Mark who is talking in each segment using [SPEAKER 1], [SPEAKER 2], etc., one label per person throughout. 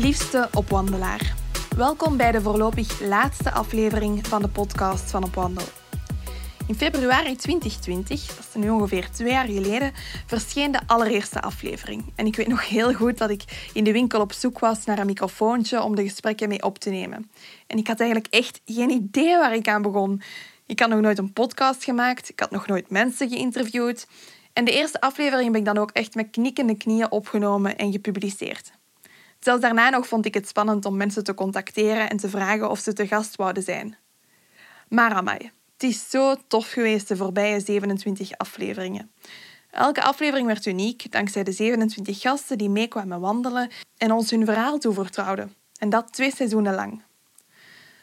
[SPEAKER 1] Liefste opwandelaar. Welkom bij de voorlopig laatste aflevering van de podcast van Op Wandel. In februari 2020, dat is nu ongeveer twee jaar geleden, verscheen de allereerste aflevering. En ik weet nog heel goed dat ik in de winkel op zoek was naar een microfoontje om de gesprekken mee op te nemen. En ik had eigenlijk echt geen idee waar ik aan begon. Ik had nog nooit een podcast gemaakt, ik had nog nooit mensen geïnterviewd. En de eerste aflevering heb ik dan ook echt met knikkende knieën opgenomen en gepubliceerd. Zelfs daarna nog vond ik het spannend om mensen te contacteren en te vragen of ze te gast wouden zijn. Maar amai, het is zo tof geweest de voorbije 27 afleveringen. Elke aflevering werd uniek dankzij de 27 gasten die meekwamen wandelen en ons hun verhaal toevertrouwden. En dat twee seizoenen lang.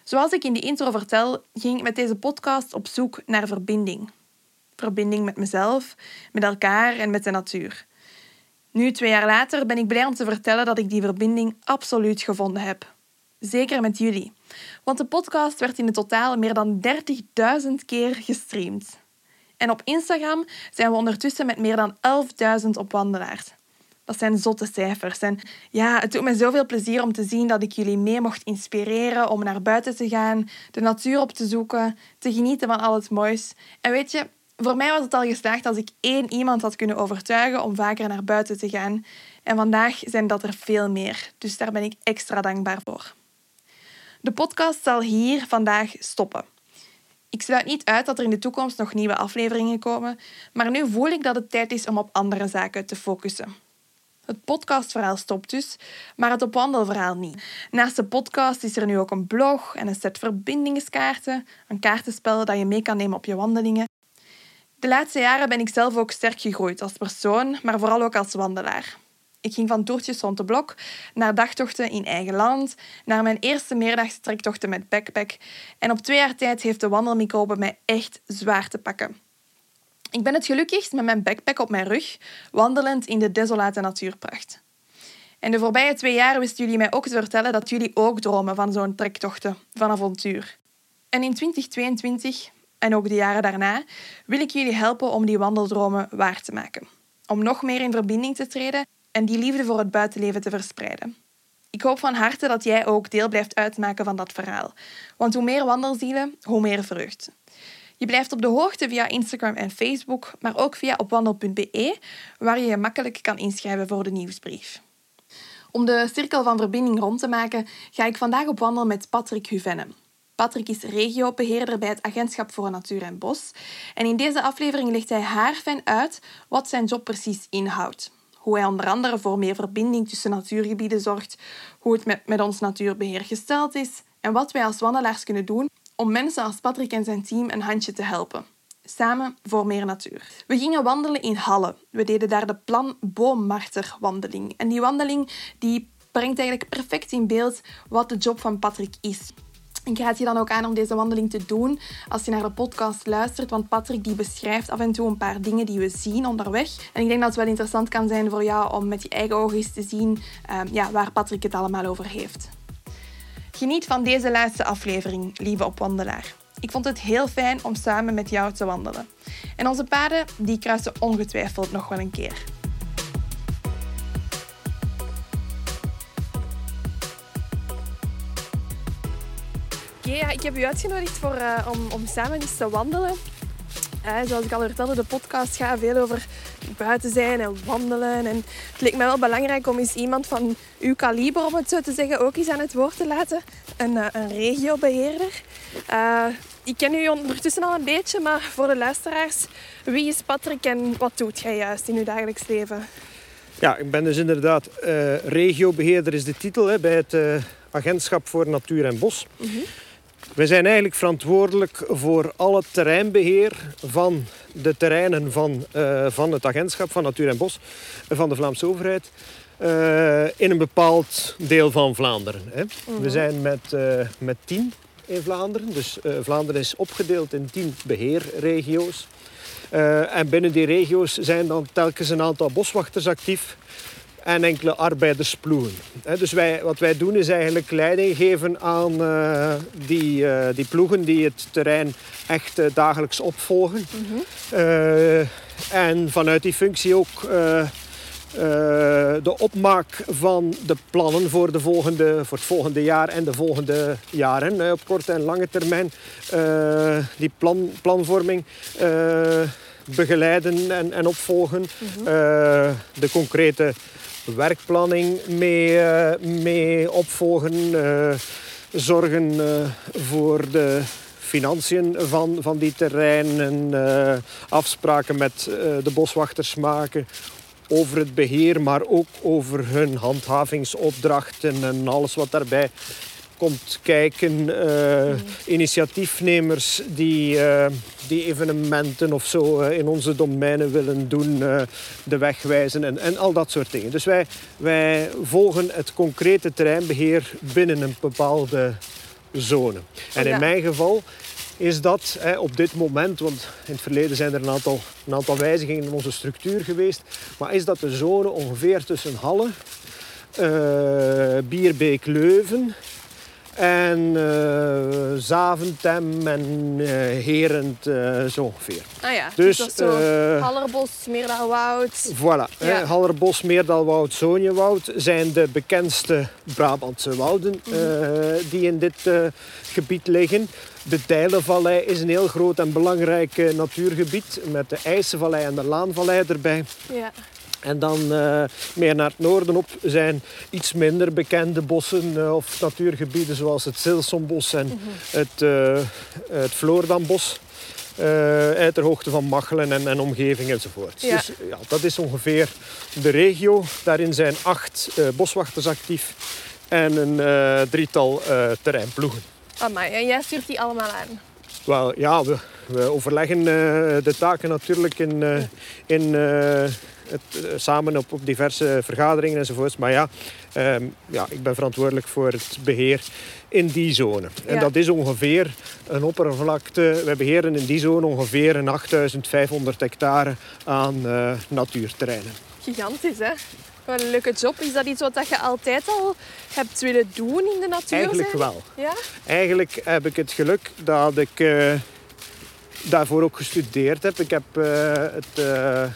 [SPEAKER 1] Zoals ik in de intro vertel, ging ik met deze podcast op zoek naar verbinding. Verbinding met mezelf, met elkaar en met de natuur. Nu, twee jaar later, ben ik blij om te vertellen dat ik die verbinding absoluut gevonden heb. Zeker met jullie. Want de podcast werd in het totaal meer dan 30.000 keer gestreamd. En op Instagram zijn we ondertussen met meer dan 11.000 opwandelaars. Dat zijn zotte cijfers. En ja, het doet me zoveel plezier om te zien dat ik jullie mee mocht inspireren om naar buiten te gaan, de natuur op te zoeken, te genieten van al het moois. En weet je, voor mij was het al geslaagd als ik één iemand had kunnen overtuigen om vaker naar buiten te gaan. En vandaag zijn dat er veel meer. Dus daar ben ik extra dankbaar voor. De podcast zal hier vandaag stoppen. Ik sluit niet uit dat er in de toekomst nog nieuwe afleveringen komen, maar nu voel ik dat het tijd is om op andere zaken te focussen. Het podcastverhaal stopt dus, maar het opwandelverhaal niet. Naast de podcast is er nu ook een blog en een set verbindingskaarten, een kaartenspel dat je mee kan nemen op je wandelingen de laatste jaren ben ik zelf ook sterk gegroeid als persoon, maar vooral ook als wandelaar. Ik ging van toertjes rond de blok naar dagtochten in eigen land, naar mijn eerste meerdagse trektochten met backpack. En op twee jaar tijd heeft de wandelmicrobe mij echt zwaar te pakken. Ik ben het gelukkigst met mijn backpack op mijn rug, wandelend in de desolate natuurpracht. En de voorbije twee jaar wisten jullie mij ook te vertellen dat jullie ook dromen van zo'n trektochten, van avontuur. En in 2022 en ook de jaren daarna, wil ik jullie helpen om die wandeldromen waar te maken. Om nog meer in verbinding te treden en die liefde voor het buitenleven te verspreiden. Ik hoop van harte dat jij ook deel blijft uitmaken van dat verhaal. Want hoe meer wandelzielen, hoe meer vreugd. Je blijft op de hoogte via Instagram en Facebook, maar ook via opwandel.be, waar je je makkelijk kan inschrijven voor de nieuwsbrief. Om de cirkel van verbinding rond te maken, ga ik vandaag op wandel met Patrick Huvenne. Patrick is regiobeheerder bij het Agentschap voor Natuur en Bos. En in deze aflevering legt hij haarfijn uit wat zijn job precies inhoudt. Hoe hij onder andere voor meer verbinding tussen natuurgebieden zorgt, hoe het met, met ons natuurbeheer gesteld is en wat wij als wandelaars kunnen doen om mensen als Patrick en zijn team een handje te helpen. Samen voor meer natuur. We gingen wandelen in Halle. We deden daar de Plan Boommarter wandeling. En die wandeling die brengt eigenlijk perfect in beeld wat de job van Patrick is. Ik raad je dan ook aan om deze wandeling te doen als je naar de podcast luistert, want Patrick die beschrijft af en toe een paar dingen die we zien onderweg. En ik denk dat het wel interessant kan zijn voor jou om met je eigen ogen eens te zien um, ja, waar Patrick het allemaal over heeft. Geniet van deze laatste aflevering, lieve opwandelaar. Ik vond het heel fijn om samen met jou te wandelen. En onze paden die kruisen ongetwijfeld nog wel een keer. Oké, ja, ik heb u uitgenodigd voor, uh, om, om samen eens te wandelen. Uh, zoals ik al vertelde, de podcast gaat veel over buiten zijn en wandelen. En het leek mij wel belangrijk om eens iemand van uw kaliber, om het zo te zeggen, ook eens aan het woord te laten. Een, uh, een regiobeheerder. ik ken u ondertussen al een beetje, maar voor de luisteraars, wie is Patrick en wat doet jij juist in uw dagelijks leven?
[SPEAKER 2] Ja, ik ben dus inderdaad regiobeheerder is de titel hè, bij het Agentschap voor Natuur en Bos. Mm We zijn eigenlijk verantwoordelijk voor al het terreinbeheer van de terreinen van, uh, van het agentschap van Natuur en Bos, van de Vlaamse overheid, uh, in een bepaald deel van Vlaanderen. Hè. Mm -hmm. We zijn met, uh, met tien in Vlaanderen. Dus Vlaanderen is opgedeeld in tien beheerregio's. en binnen die regio's zijn dan telkens een aantal boswachters actief en enkele arbeidersploegen. Dus wij, wat wij doen is eigenlijk leiding geven aan uh, die, uh, die ploegen die het terrein echt uh, dagelijks opvolgen. Mm -hmm. en vanuit die functie ook de opmaak van de plannen voor, de volgende, voor het volgende jaar en de volgende jaren. op korte en lange termijn die plan, planvorming begeleiden en, en opvolgen. Mm -hmm. de concrete werkplanning mee, uh, mee opvolgen. Uh, zorgen uh, voor de financiën van, van die terreinen. afspraken met de boswachters maken over het beheer, maar ook over hun handhavingsopdrachten en alles wat daarbij komt kijken. Uh, Initiatiefnemers die, uh, die evenementen of zo uh, in onze domeinen willen doen, de weg wijzen en, en al dat soort dingen. Dus wij, wij volgen het concrete terreinbeheer binnen een bepaalde zone. En in mijn geval is dat hè, op dit moment, want in het verleden zijn er een aantal, een aantal wijzigingen in onze structuur geweest, maar is dat de zone ongeveer tussen Halle, Bierbeek, Leuven en uh, Zaventem en uh, Herend, uh, zo ongeveer.
[SPEAKER 1] Ah ja, dus, dus zo Hallerbos, Meerdalwoud.
[SPEAKER 2] Voilà, ja. Hallerbos, Meerdalwoud, Zonjewoud zijn de bekendste Brabantse wouden mm -hmm. die in dit gebied liggen. De Tijlenvallei is een heel groot en belangrijk natuurgebied met de IJssenvallei en de Laanvallei erbij. Ja. En dan uh, meer naar het noorden op zijn iets minder bekende bossen uh, of natuurgebieden zoals het Silsonbos en mm -hmm. het, uh, het Floordambos. uit ter hoogte van Machelen en, en omgeving enzovoort. Ja. Dus ja, dat is ongeveer de regio. Daarin zijn acht boswachters actief en een drietal terreinploegen.
[SPEAKER 1] Amai, en jij stuurt die allemaal aan?
[SPEAKER 2] Wel, ja, we, we overleggen de taken natuurlijk in, in het, eh, samen op, op diverse vergaderingen enzovoorts. Maar ja, um, ja, ik ben verantwoordelijk voor het beheer in die zone. En dat is ongeveer een oppervlakte. We beheren in die zone ongeveer een 8500 hectare aan uh, natuurterreinen.
[SPEAKER 1] Gigantisch, hè? Wat een leuke job. Is dat iets wat je altijd al hebt willen doen in de natuur?
[SPEAKER 2] Eigenlijk wel. Ja? Eigenlijk heb ik het geluk dat ik uh, daarvoor ook gestudeerd heb. Ik heb uh, het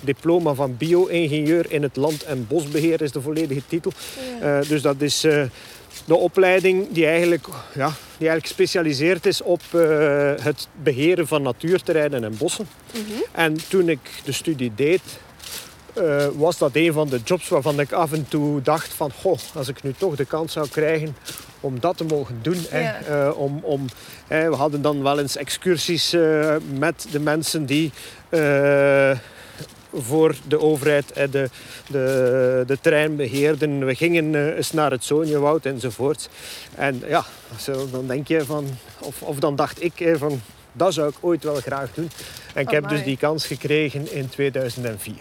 [SPEAKER 2] diploma van bio-ingenieur in het land- en bosbeheer is de volledige titel. Ja. Uh, dus dat is de opleiding die eigenlijk, ja, die eigenlijk gespecialiseerd is op uh, het beheren van natuurterreinen en bossen. Mm -hmm. En toen ik de studie deed, was dat een van de jobs waarvan ik af en toe dacht van... Goh, als ik nu toch de kans zou krijgen om dat te mogen doen. Ja. Hè, om, om, hè, we hadden dan wel eens excursies met de mensen die voor de overheid, de, de, de terreinbeheerden. We gingen eh, eens naar het Zonjewoud enzovoort. En ja, dan denk je van, of, of dan dacht ik van, dat zou ik ooit wel graag doen. En ik heb dus die kans gekregen in 2004.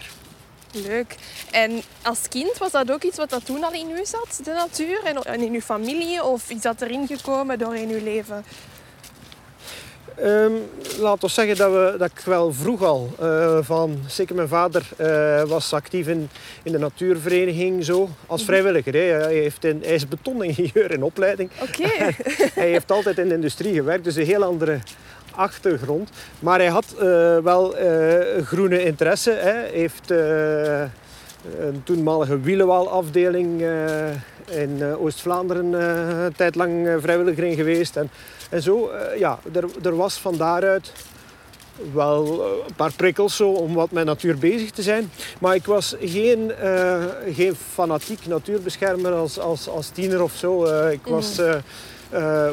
[SPEAKER 1] Leuk. En als kind was dat ook iets wat dat toen al in u zat, de natuur? En in uw familie? Of is dat erin gekomen door in uw leven?
[SPEAKER 2] Um, laat ons zeggen dat, we, dat ik wel vroeg al uh, van... Zeker mijn vader uh, was actief in, in de natuurvereniging zo, als mhm. vrijwilliger. Hè. Hij, heeft in, hij is betoningenieur in opleiding.
[SPEAKER 1] Oké. Okay.
[SPEAKER 2] hij heeft altijd in de industrie gewerkt, dus een heel andere achtergrond. Maar hij had uh, wel groene interesse. Hè. Hij heeft een toenmalige wielenwaalafdeling in Oost-Vlaanderen een tijd lang vrijwilliger in geweest. En en zo, ja, er, er was van daaruit wel eh, een paar prikkels zo om wat met natuur bezig te zijn. Maar ik was geen, uh, geen fanatiek natuurbeschermer als, als, als tiener of zo. Uh, ik was uh,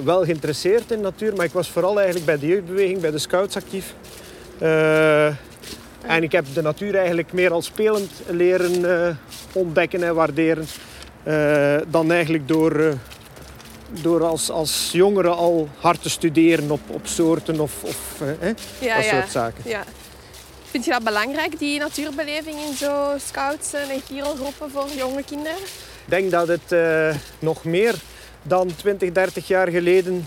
[SPEAKER 2] wel geïnteresseerd in natuur, maar ik was vooral eigenlijk bij de jeugdbeweging, bij de scouts actief. en ik heb de natuur eigenlijk meer als spelend leren ontdekken en waarderen. dan eigenlijk door door als, als jongeren al hard te studeren op, op soorten of, of eh,
[SPEAKER 1] Ja,
[SPEAKER 2] dat
[SPEAKER 1] ja.
[SPEAKER 2] soort zaken.
[SPEAKER 1] Ja. Vind je dat belangrijk, die natuurbeleving in zo scouts en Giro-groepen voor jonge kinderen?
[SPEAKER 2] Ik denk dat het eh, nog meer dan 20, 30 jaar geleden.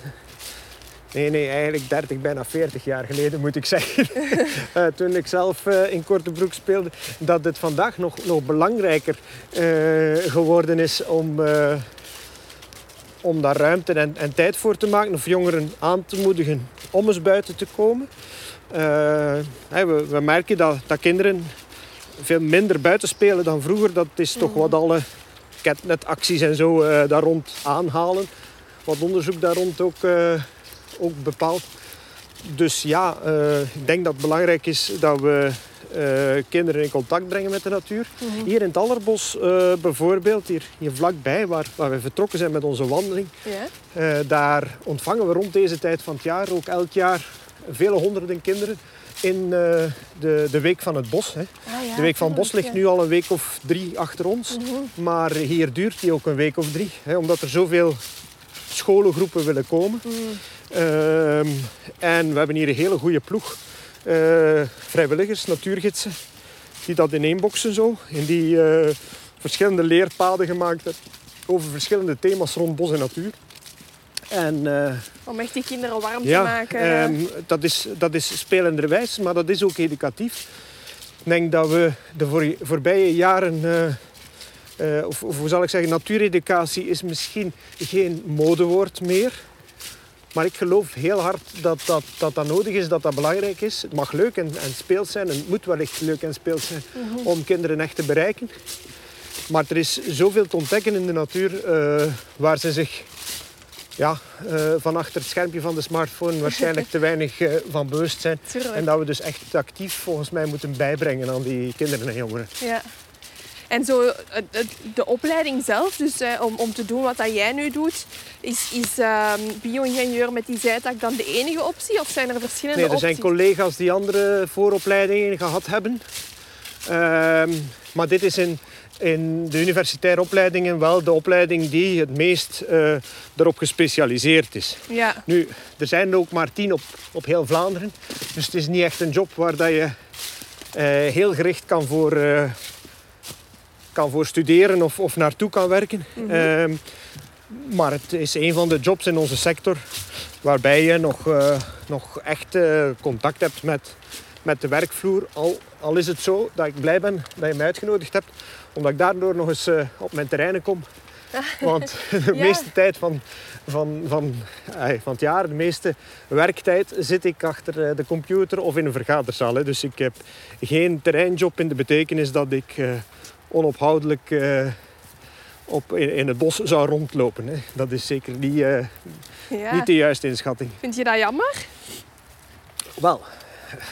[SPEAKER 2] Nee, nee, eigenlijk 30, bijna 40 jaar geleden moet ik zeggen. Eh, toen ik zelf eh, in Korte Broek speelde. Dat het vandaag nog, nog belangrijker eh, geworden is om, om daar ruimte en, en tijd voor te maken. Of jongeren aan te moedigen om eens buiten te komen. We, we merken dat, dat kinderen veel minder buiten spelen dan vroeger. Dat is toch wat alle catnetacties en zo eh, daar rond aanhalen. Wat onderzoek daar rond ook, eh, ook bepaalt. Dus ja, eh, ik denk dat het belangrijk is dat we kinderen in contact brengen met de natuur. Hier in het Allerbos bijvoorbeeld, hier, hier vlakbij, waar, waar we vertrokken zijn met onze wandeling. Daar ontvangen we rond deze tijd van het jaar ook elk jaar vele honderden kinderen in eh, de, de Week van het Bos. Hè.
[SPEAKER 1] Ah, ja,
[SPEAKER 2] De Week van het Bos ligt nu al een week of drie achter ons. Maar hier duurt die ook een week of drie. Hè, omdat er zoveel scholengroepen willen komen. Ehm, en we hebben hier een hele goede ploeg. eh, vrijwilligers, natuurgidsen. Die dat ineenboksen zo. En die eh, verschillende leerpaden gemaakt hebben. Over verschillende thema's rond bos en natuur. En eh,
[SPEAKER 1] Om echt die kinderen warm
[SPEAKER 2] ja,
[SPEAKER 1] te maken.
[SPEAKER 2] ehm, dat, is, dat is spelenderwijs, maar dat is ook educatief. Ik denk dat we de voor, voorbije jaren, eh, of, of hoe zal ik zeggen, natuureducatie is misschien geen modewoord meer. Maar ik geloof heel hard dat dat, dat dat nodig is, dat dat belangrijk is. Het mag leuk en, en speels zijn en het moet wellicht leuk en speels zijn om kinderen echt te bereiken. Maar er is zoveel te ontdekken in de natuur waar ze zich ja, eh, van achter het schermpje van de smartphone waarschijnlijk te weinig eh, van bewust zijn.
[SPEAKER 1] Tuurlijk.
[SPEAKER 2] En dat we dus echt actief volgens mij moeten bijbrengen aan die kinderen en jongeren.
[SPEAKER 1] Ja. En zo het- de opleiding zelf, dus eh, om, om te doen wat dat jij nu doet, is, is ehm, bio-ingenieur met die zijtak dan de enige optie? Of zijn er verschillende
[SPEAKER 2] Nee, er zijn
[SPEAKER 1] opties?
[SPEAKER 2] collega's die andere vooropleidingen gehad hebben. Ehm, maar dit is in, in de universitaire opleidingen wel de opleiding die het meest eh, erop gespecialiseerd is.
[SPEAKER 1] Ja,
[SPEAKER 2] Nu, er zijn er ook maar tien op, op heel Vlaanderen. Dus het is niet echt een job waar dat je eh, heel gericht kan voor, eh, kan voor studeren of, of naartoe kan werken. Ehm, maar het is een van de jobs in onze sector waarbij je nog, nog echt contact hebt met, met de werkvloer. Al, al is het zo dat ik blij ben dat je mij uitgenodigd hebt, omdat ik daardoor nog eens eh, op mijn terreinen kom. Want de
[SPEAKER 1] Ja.
[SPEAKER 2] meeste tijd van, van, van, eh, van het jaar, de meeste werktijd, zit ik achter eh, de computer of in een vergaderzaal. hè. Dus ik heb geen terreinjob in de betekenis dat ik onophoudelijk op, in, in het bos zou rondlopen. Hè. Dat is zeker niet,
[SPEAKER 1] ja.
[SPEAKER 2] niet de juiste inschatting.
[SPEAKER 1] Vind je dat jammer?
[SPEAKER 2] Wel,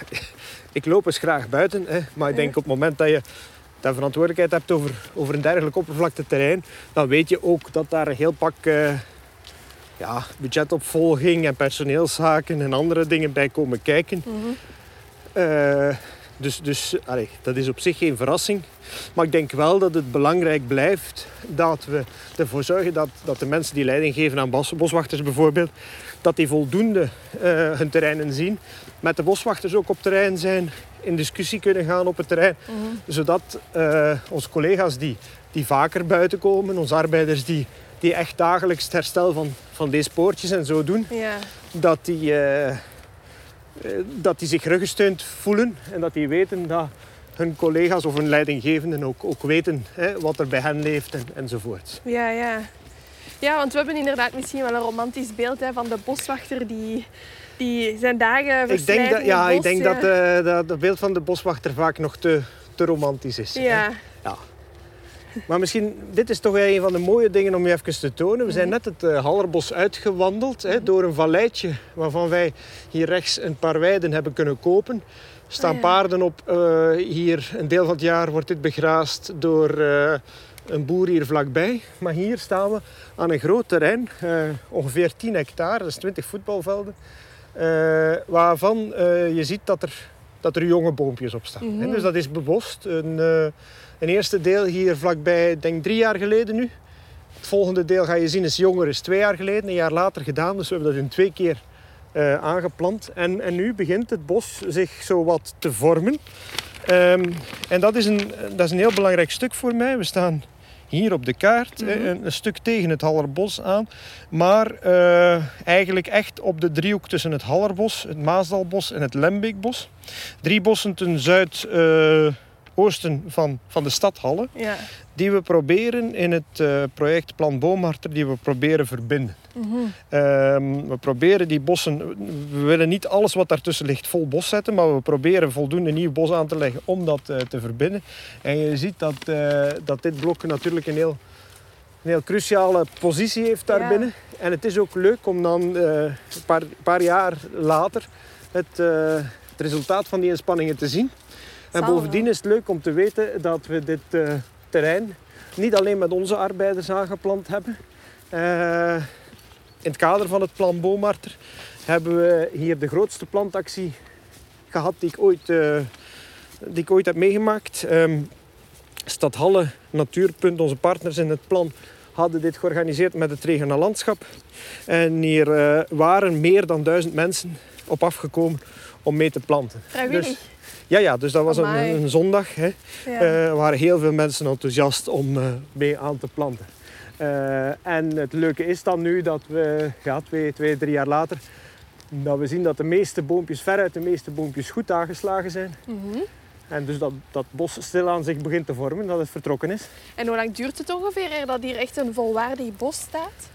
[SPEAKER 2] ik loop eens graag buiten, hè, maar ik denk op het moment dat je de verantwoordelijkheid hebt over, over een dergelijk oppervlakteterrein, dan weet je ook dat daar een heel pak eh, ja, budgetopvolging en personeelszaken en andere dingen bij komen kijken. Eh, dus dus allee, dat is op zich geen verrassing. Maar ik denk wel dat het belangrijk blijft dat we ervoor zorgen dat, dat de mensen die leiding geven aan bos, boswachters bijvoorbeeld, dat die voldoende eh, hun terreinen zien. Met de boswachters ook op terrein zijn, in discussie kunnen gaan op het terrein. Zodat eh, onze collega's die, die vaker buiten komen, onze arbeiders die, die echt dagelijks het herstel van, van deze poortjes en zo doen, dat die, eh, eh, dat die zich ruggesteund voelen en dat die weten dat hun collega's of hun leidinggevenden ook, ook weten hè, wat er bij hen leeft en, enzovoort.
[SPEAKER 1] Ja, ja. Ja, want we hebben inderdaad misschien wel een romantisch beeld hè, van de boswachter die, die zijn dagen
[SPEAKER 2] Ik denk, dat, ja, ik denk dat, dat het beeld van de boswachter vaak nog te, te romantisch is. hè.
[SPEAKER 1] Ja,
[SPEAKER 2] Ja. Maar misschien, dit is toch een van de mooie dingen om je even te tonen. We zijn net het eh, Hallerbos uitgewandeld hè, door een valleitje waarvan wij hier rechts een paar weiden hebben kunnen kopen. Er staan
[SPEAKER 1] ja.
[SPEAKER 2] paarden op. eh, hier een deel van het jaar wordt dit begraasd door eh, een boer hier vlakbij. Maar hier staan we aan een groot terrein, ongeveer 10 hectare, dat is 20 voetbalvelden. Eh, waarvan eh, je ziet dat er, dat er jonge boompjes op staan. hè. Dus dat is bewust. Een, eh, een eerste deel hier vlakbij, denk drie jaar geleden nu, Het volgende deel ga je zien is jonger, is twee jaar geleden, een jaar later gedaan. Dus we hebben dat in twee keer aangeplant. En, en nu begint het bos zich zo wat te vormen. Ehm, en dat is, een, dat is een heel belangrijk stuk voor mij. We staan hier op de kaart,
[SPEAKER 1] Mhm.
[SPEAKER 2] een, een stuk tegen het Hallerbos aan. Maar eh, eigenlijk echt op de driehoek tussen het Hallerbos, het Maasdalbos en het Lembeekbos. Drie bossen ten zuidoosten van, van de stad Halle.
[SPEAKER 1] Ja.
[SPEAKER 2] Die we proberen in het eh, project Plan Boomharter, die we proberen verbinden.
[SPEAKER 1] Mhm.
[SPEAKER 2] Ehm, we proberen die bossen, we willen niet alles wat daartussen ligt vol bos zetten, maar we proberen voldoende nieuw bos aan te leggen om dat eh, te verbinden. En je ziet dat, eh, dat dit blok natuurlijk een heel, een heel cruciale positie heeft daarbinnen. En het is ook leuk om dan een paar, paar jaar later het, het resultaat van die inspanningen te zien. En bovendien is het leuk om te weten dat we dit eh, terrein niet alleen met onze arbeiders aangeplant hebben. Eh, in het kader van het plan Boomarter hebben we hier de grootste plantactie gehad die ik ooit, eh, die ik ooit heb meegemaakt. Ehm, Stad Halle, Natuurpunt, onze partners in het plan, hadden dit georganiseerd met het Regena Landschap. En hier waren meer dan duizend mensen op afgekomen om mee te planten.
[SPEAKER 1] Vrijwillig.
[SPEAKER 2] Dus- Ja, ja, dus dat was een, zondag. Hè.
[SPEAKER 1] ja.
[SPEAKER 2] Eh, er waren heel veel mensen enthousiast om eh, mee aan te planten. Eh, en het leuke is dan nu dat we, ja, twee, twee, drie jaar later, dat we zien dat de meeste boompjes, veruit de meeste boompjes goed aangeslagen zijn.
[SPEAKER 1] Mhm.
[SPEAKER 2] En dus dat dat bos stilaan zich begint te vormen, dat het vertrokken is.
[SPEAKER 1] En hoe lang duurt het ongeveer eer dat hier echt een volwaardig bos staat?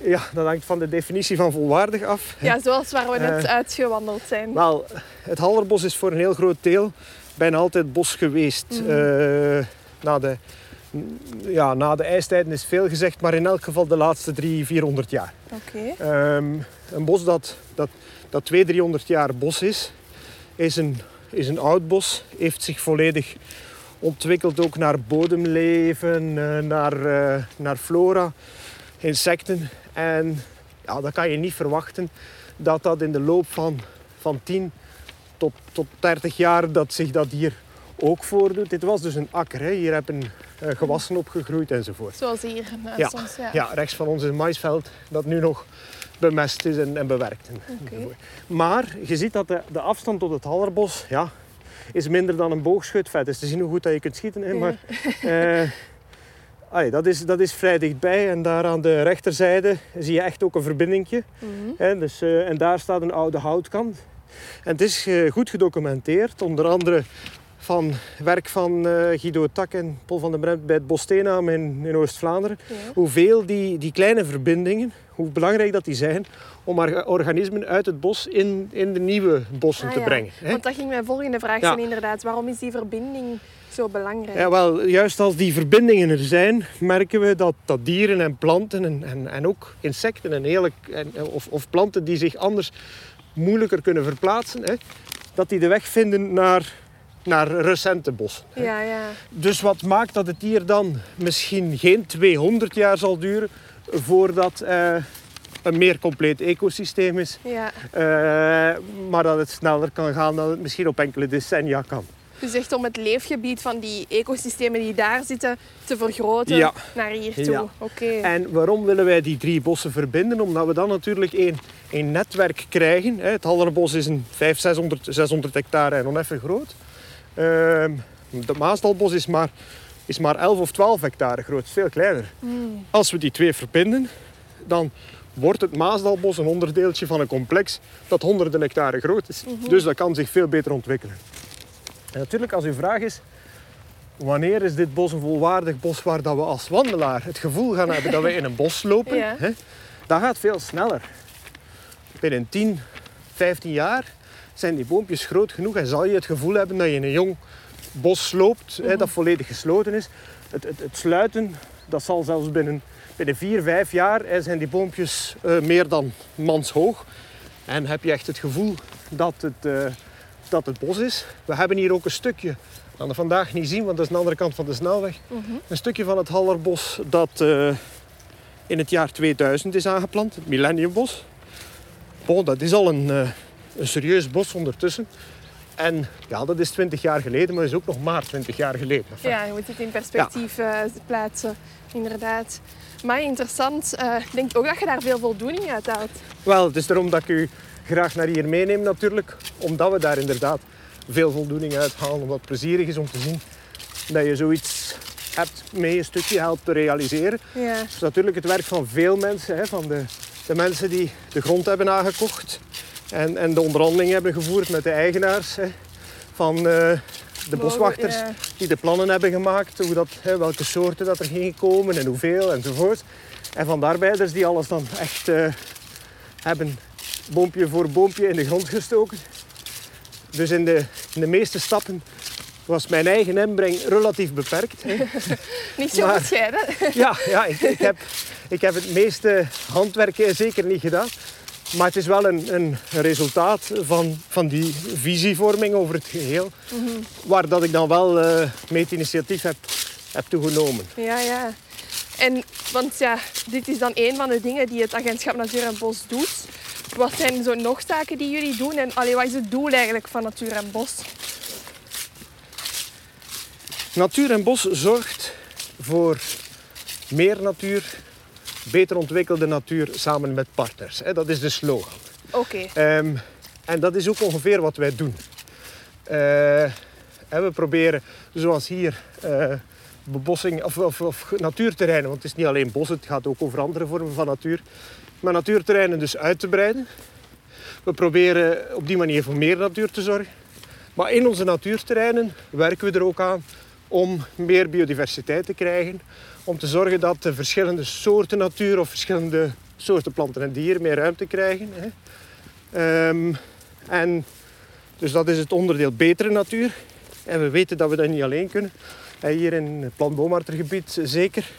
[SPEAKER 2] Ja, dat hangt van de definitie van volwaardig af.
[SPEAKER 1] Ja, zoals waar we net
[SPEAKER 2] Eh,
[SPEAKER 1] uitgewandeld zijn.
[SPEAKER 2] Wel, het Hallerbos is voor een heel groot deel bijna altijd bos geweest.
[SPEAKER 1] Mhm.
[SPEAKER 2] Eh, na, de, ja, na de ijstijden is veel gezegd, maar in elk geval de laatste drie, 400 jaar.
[SPEAKER 1] Oké.
[SPEAKER 2] Ehm, een bos dat, dat, dat 200, 300 jaar bos is, is een, is een oud bos. Heeft zich volledig ontwikkeld ook naar bodemleven, eh, naar, naar flora, insecten. En ja, dan kan je niet verwachten dat dat in de loop van, van 10 tot, tot 30 jaar dat zich dat hier ook voordoet. Dit was dus een akker. Hè. Hier hebben eh, gewassen opgegroeid enzovoort.
[SPEAKER 1] Zoals hier naast
[SPEAKER 2] Ja.
[SPEAKER 1] Ja.
[SPEAKER 2] Ja, rechts van ons is een maisveld dat nu nog bemest is en, en bewerkt. Maar je ziet dat de, de afstand tot het Hallerbos ja, is minder dan een boogschutvet. Het is te zien hoe goed dat je kunt schieten. Hè, maar, eh, allee, dat, is, dat is vrij dichtbij. En daar aan de rechterzijde zie je echt ook een verbindingje.
[SPEAKER 1] Mhm.
[SPEAKER 2] Hè, dus, eh, en daar staat een oude houtkant. En het is eh, goed gedocumenteerd, onder andere van werk van eh, Guido Tak en Paul van den Bremt bij het Bosteenaam in, in Oost-Vlaanderen.
[SPEAKER 1] Ja.
[SPEAKER 2] Hoeveel die, die kleine verbindingen, hoe belangrijk dat die zijn om or- organismen uit het bos in, in de nieuwe bossen
[SPEAKER 1] Ah,
[SPEAKER 2] te
[SPEAKER 1] ja.
[SPEAKER 2] brengen. Hè?
[SPEAKER 1] Want dat ging mijn volgende vraag
[SPEAKER 2] Ja.
[SPEAKER 1] zijn inderdaad. Waarom is die verbinding zo belangrijk?
[SPEAKER 2] Ja, wel, juist als die verbindingen er zijn, merken we dat, dat dieren en planten en, en, en ook insecten en hele, en, of, of planten die zich anders moeilijker kunnen verplaatsen, hè, dat die de weg vinden naar, naar recente bossen.
[SPEAKER 1] ja, ja.
[SPEAKER 2] Dus wat maakt dat het hier dan misschien geen 200 jaar zal duren voordat eh, een meer compleet ecosysteem is,
[SPEAKER 1] ja.
[SPEAKER 2] eh, maar dat het sneller kan gaan dan het misschien op enkele decennia kan.
[SPEAKER 1] Dus echt om het leefgebied van die ecosystemen die daar zitten te vergroten
[SPEAKER 2] Ja.
[SPEAKER 1] naar hier toe.
[SPEAKER 2] Ja. En waarom willen wij die drie bossen verbinden? Omdat we dan natuurlijk één, een netwerk krijgen. Het Hallerbos is een 500, 600, 600 hectare en oneffen groot. Ehm het Maasdalbos is maar, is maar 11 of 12 hectare groot, veel kleiner.
[SPEAKER 1] Hmm.
[SPEAKER 2] Als we die twee verbinden, dan wordt het Maasdalbos een onderdeeltje van een complex dat honderden hectare groot is. Dus dat kan zich veel beter ontwikkelen. En natuurlijk, als uw vraag is, wanneer is dit bos een volwaardig bos waar dat we als wandelaar het gevoel gaan hebben dat we in een bos lopen,
[SPEAKER 1] Ja.
[SPEAKER 2] hè, dat gaat veel sneller. Binnen 10, 15 jaar zijn die boompjes groot genoeg en zal je het gevoel hebben dat je in een jong bos loopt hè, dat volledig gesloten is. Het, het, het sluiten, dat zal zelfs binnen, binnen 4, 5 jaar hè, zijn die boompjes eh, meer dan manshoog. En heb je echt het gevoel dat het, eh, dat het bos is. We hebben hier ook een stukje, we gaan het vandaag niet zien, want dat is aan de andere kant van de snelweg.
[SPEAKER 1] Mhm.
[SPEAKER 2] Een stukje van het Hallerbos dat eh, in het jaar 2000 is aangeplant, het Millenniumbos. Bon, dat is al een, eh, een serieus bos ondertussen. En ja, dat is 20 jaar geleden, maar dat is ook nog maar 20 jaar geleden. Enfin,
[SPEAKER 1] Ja, je moet het in perspectief eh, plaatsen, inderdaad. Maar interessant. ik denk ook dat je daar veel voldoening uit haalt.
[SPEAKER 2] Wel, het is daarom dat ik u graag naar hier meeneem natuurlijk. Omdat we daar inderdaad veel voldoening uit halen. Omdat het plezierig is om te zien dat je zoiets hebt mee een stukje helpt te realiseren.
[SPEAKER 1] Ja.
[SPEAKER 2] Is natuurlijk het werk van veel mensen. Hè, van de, de mensen die de grond hebben aangekocht. En, en de onderhandelingen hebben gevoerd met de eigenaars. Hè, van eh, de boswachters
[SPEAKER 1] Ja.
[SPEAKER 2] die de plannen hebben gemaakt. Hoe dat, hè, welke soorten dat er gingen komen en hoeveel enzovoort. En van de arbeiders die alles dan echt eh, hebben boompje voor boompje in de grond gestoken. Dus in de, in de meeste stappen was mijn eigen inbreng relatief beperkt. hè.
[SPEAKER 1] Niet zo bescheiden.
[SPEAKER 2] Ja, ja ik, ik, heb, ik heb het meeste handwerk eh, zeker niet gedaan. Maar het is wel een, een resultaat van, van die visievorming over het geheel. Waar dat ik dan wel eh, mee het initiatief heb, heb toegenomen.
[SPEAKER 1] Ja, ja. En, want ja, dit is dan een van de dingen die het agentschap Natuur en Bos doet. Wat zijn zo nog zaken die jullie doen? En allee, wat is het doel eigenlijk van Natuur en Bos?
[SPEAKER 2] Natuur en Bos zorgt voor meer natuur, beter ontwikkelde natuur samen met partners. Dat is de slogan.
[SPEAKER 1] Oké.
[SPEAKER 2] Ehm, en dat is ook ongeveer wat wij doen. Eh, en we proberen, zoals hier, eh, bebossing of, of, of natuurterreinen, want het is niet alleen bos, het gaat ook over andere vormen van natuur, maar natuurterreinen dus uit te breiden. We proberen op die manier voor meer natuur te zorgen. Maar in onze natuurterreinen werken we er ook aan om meer biodiversiteit te krijgen. Om te zorgen dat de verschillende soorten natuur of verschillende soorten planten en dieren meer ruimte krijgen. Hè. Ehm, en dus dat is het onderdeel betere natuur. En we weten dat we dat niet alleen kunnen. Hier in het Plantboomartergebied zeker.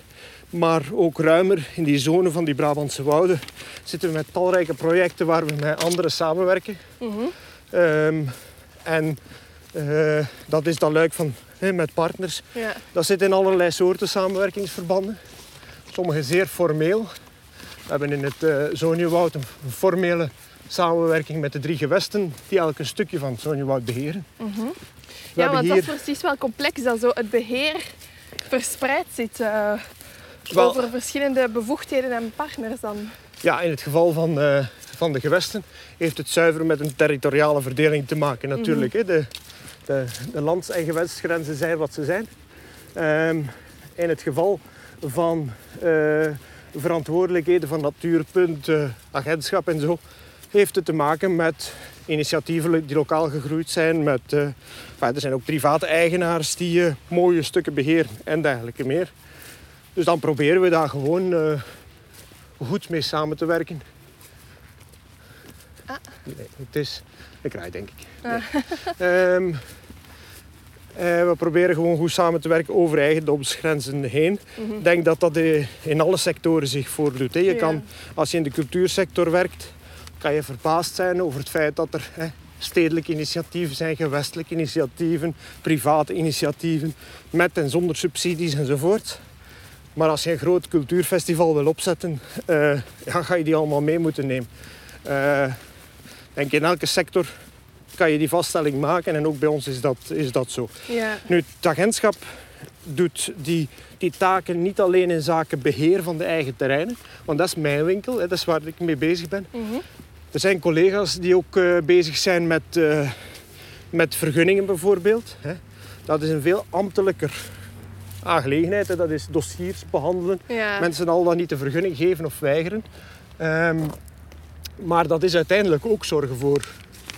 [SPEAKER 2] Maar ook ruimer in die zone van die Brabantse wouden zitten we met talrijke projecten waar we met anderen samenwerken.
[SPEAKER 1] Mhm.
[SPEAKER 2] Ehm, en eh, dat is dan leuk van met partners.
[SPEAKER 1] Ja.
[SPEAKER 2] Dat zit in allerlei soorten samenwerkingsverbanden. Sommige zeer formeel. We hebben in het uh, Zoniewoud een formele samenwerking met de drie gewesten die elk een stukje van het Zoniewoud beheren. We
[SPEAKER 1] ja, want
[SPEAKER 2] hier
[SPEAKER 1] dat is precies wel complex dat zo het beheer verspreid zit eh,
[SPEAKER 2] Wel-
[SPEAKER 1] over verschillende bevoegdheden en partners dan.
[SPEAKER 2] Ja, in het geval van, eh, van de gewesten heeft het zuiver met een territoriale verdeling te maken natuurlijk. hè. De, de, de lands- en gewestgrenzen zijn wat ze zijn. Ehm, in het geval van eh, verantwoordelijkheden van Natuurpunt, eh, agentschap en zo, heeft het te maken met initiatieven die lokaal gegroeid zijn. Met, er zijn ook private eigenaars die mooie stukken beheren en dergelijke meer. Dus dan proberen we daar gewoon eh, goed mee samen te werken.
[SPEAKER 1] Ah.
[SPEAKER 2] Nee, het is een kraai, denk ik. Nee. Ehm, eh, we proberen gewoon goed samen te werken over eigendomsgrenzen heen. Ik denk dat dat eh, in alle sectoren zich voordoet. hè. Je
[SPEAKER 1] Ja.
[SPEAKER 2] kan, als je in de cultuursector werkt, kan je verbaasd zijn over het feit dat er hè, stedelijke initiatieven zijn, gewestelijke initiatieven, private initiatieven, met en zonder subsidies enzovoort. Maar als je een groot cultuurfestival wil opzetten, eh, ja, ga je die allemaal mee moeten nemen. Eh, denk in elke sector kan je die vaststelling maken en ook bij ons is dat, is dat zo.
[SPEAKER 1] Ja.
[SPEAKER 2] Nu, het agentschap doet die, die taken niet alleen in zaken beheer van de eigen terreinen, want dat is mijn winkel, hè, dat is waar ik mee bezig ben.
[SPEAKER 1] Mhm.
[SPEAKER 2] Er zijn collega's die ook eh, bezig zijn met, met vergunningen bijvoorbeeld. Hè. Dat is een veel ambtelijker aangelegenheid. Dat is dossiers behandelen.
[SPEAKER 1] Ja.
[SPEAKER 2] Mensen al dan niet de vergunning geven of weigeren. Ehm, maar dat is uiteindelijk ook zorgen voor,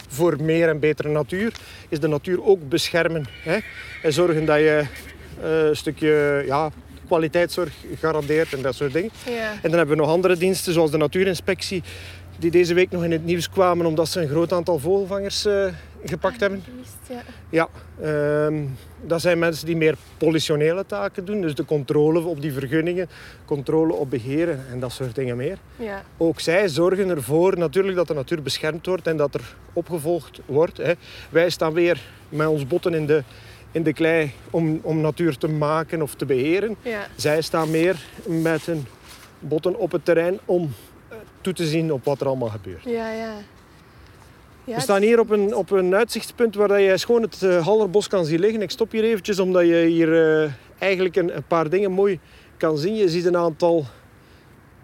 [SPEAKER 2] voor meer en betere natuur. Is de natuur ook beschermen. Hè. En zorgen dat je eh, een stukje ja, kwaliteitszorg garandeert en dat soort dingen.
[SPEAKER 1] Ja.
[SPEAKER 2] En dan hebben we nog andere diensten, zoals de Natuurinspectie, die deze week nog in het nieuws kwamen omdat ze een groot aantal vogelvangers eh, gepakt hebben.
[SPEAKER 1] Ja.
[SPEAKER 2] Ja, ehm, dat zijn mensen die meer politionele taken doen, dus de controle op die vergunningen, controle op beheren en dat soort dingen meer.
[SPEAKER 1] Ja.
[SPEAKER 2] Ook zij zorgen ervoor natuurlijk dat de natuur beschermd wordt en dat er opgevolgd wordt. Hè. Wij staan weer met ons botten in de, in de klei om, om natuur te maken of te beheren.
[SPEAKER 1] Ja.
[SPEAKER 2] Zij staan meer met hun botten op het terrein om eh, toe te zien op wat er allemaal gebeurt.
[SPEAKER 1] Ja, ja. Ja,
[SPEAKER 2] We staan hier op een, op een uitzichtspunt waar je schoon het uh, Hallerbos kan zien liggen. Ik stop hier eventjes omdat je hier uh, eigenlijk een, een, paar dingen mooi kan zien. Je ziet een aantal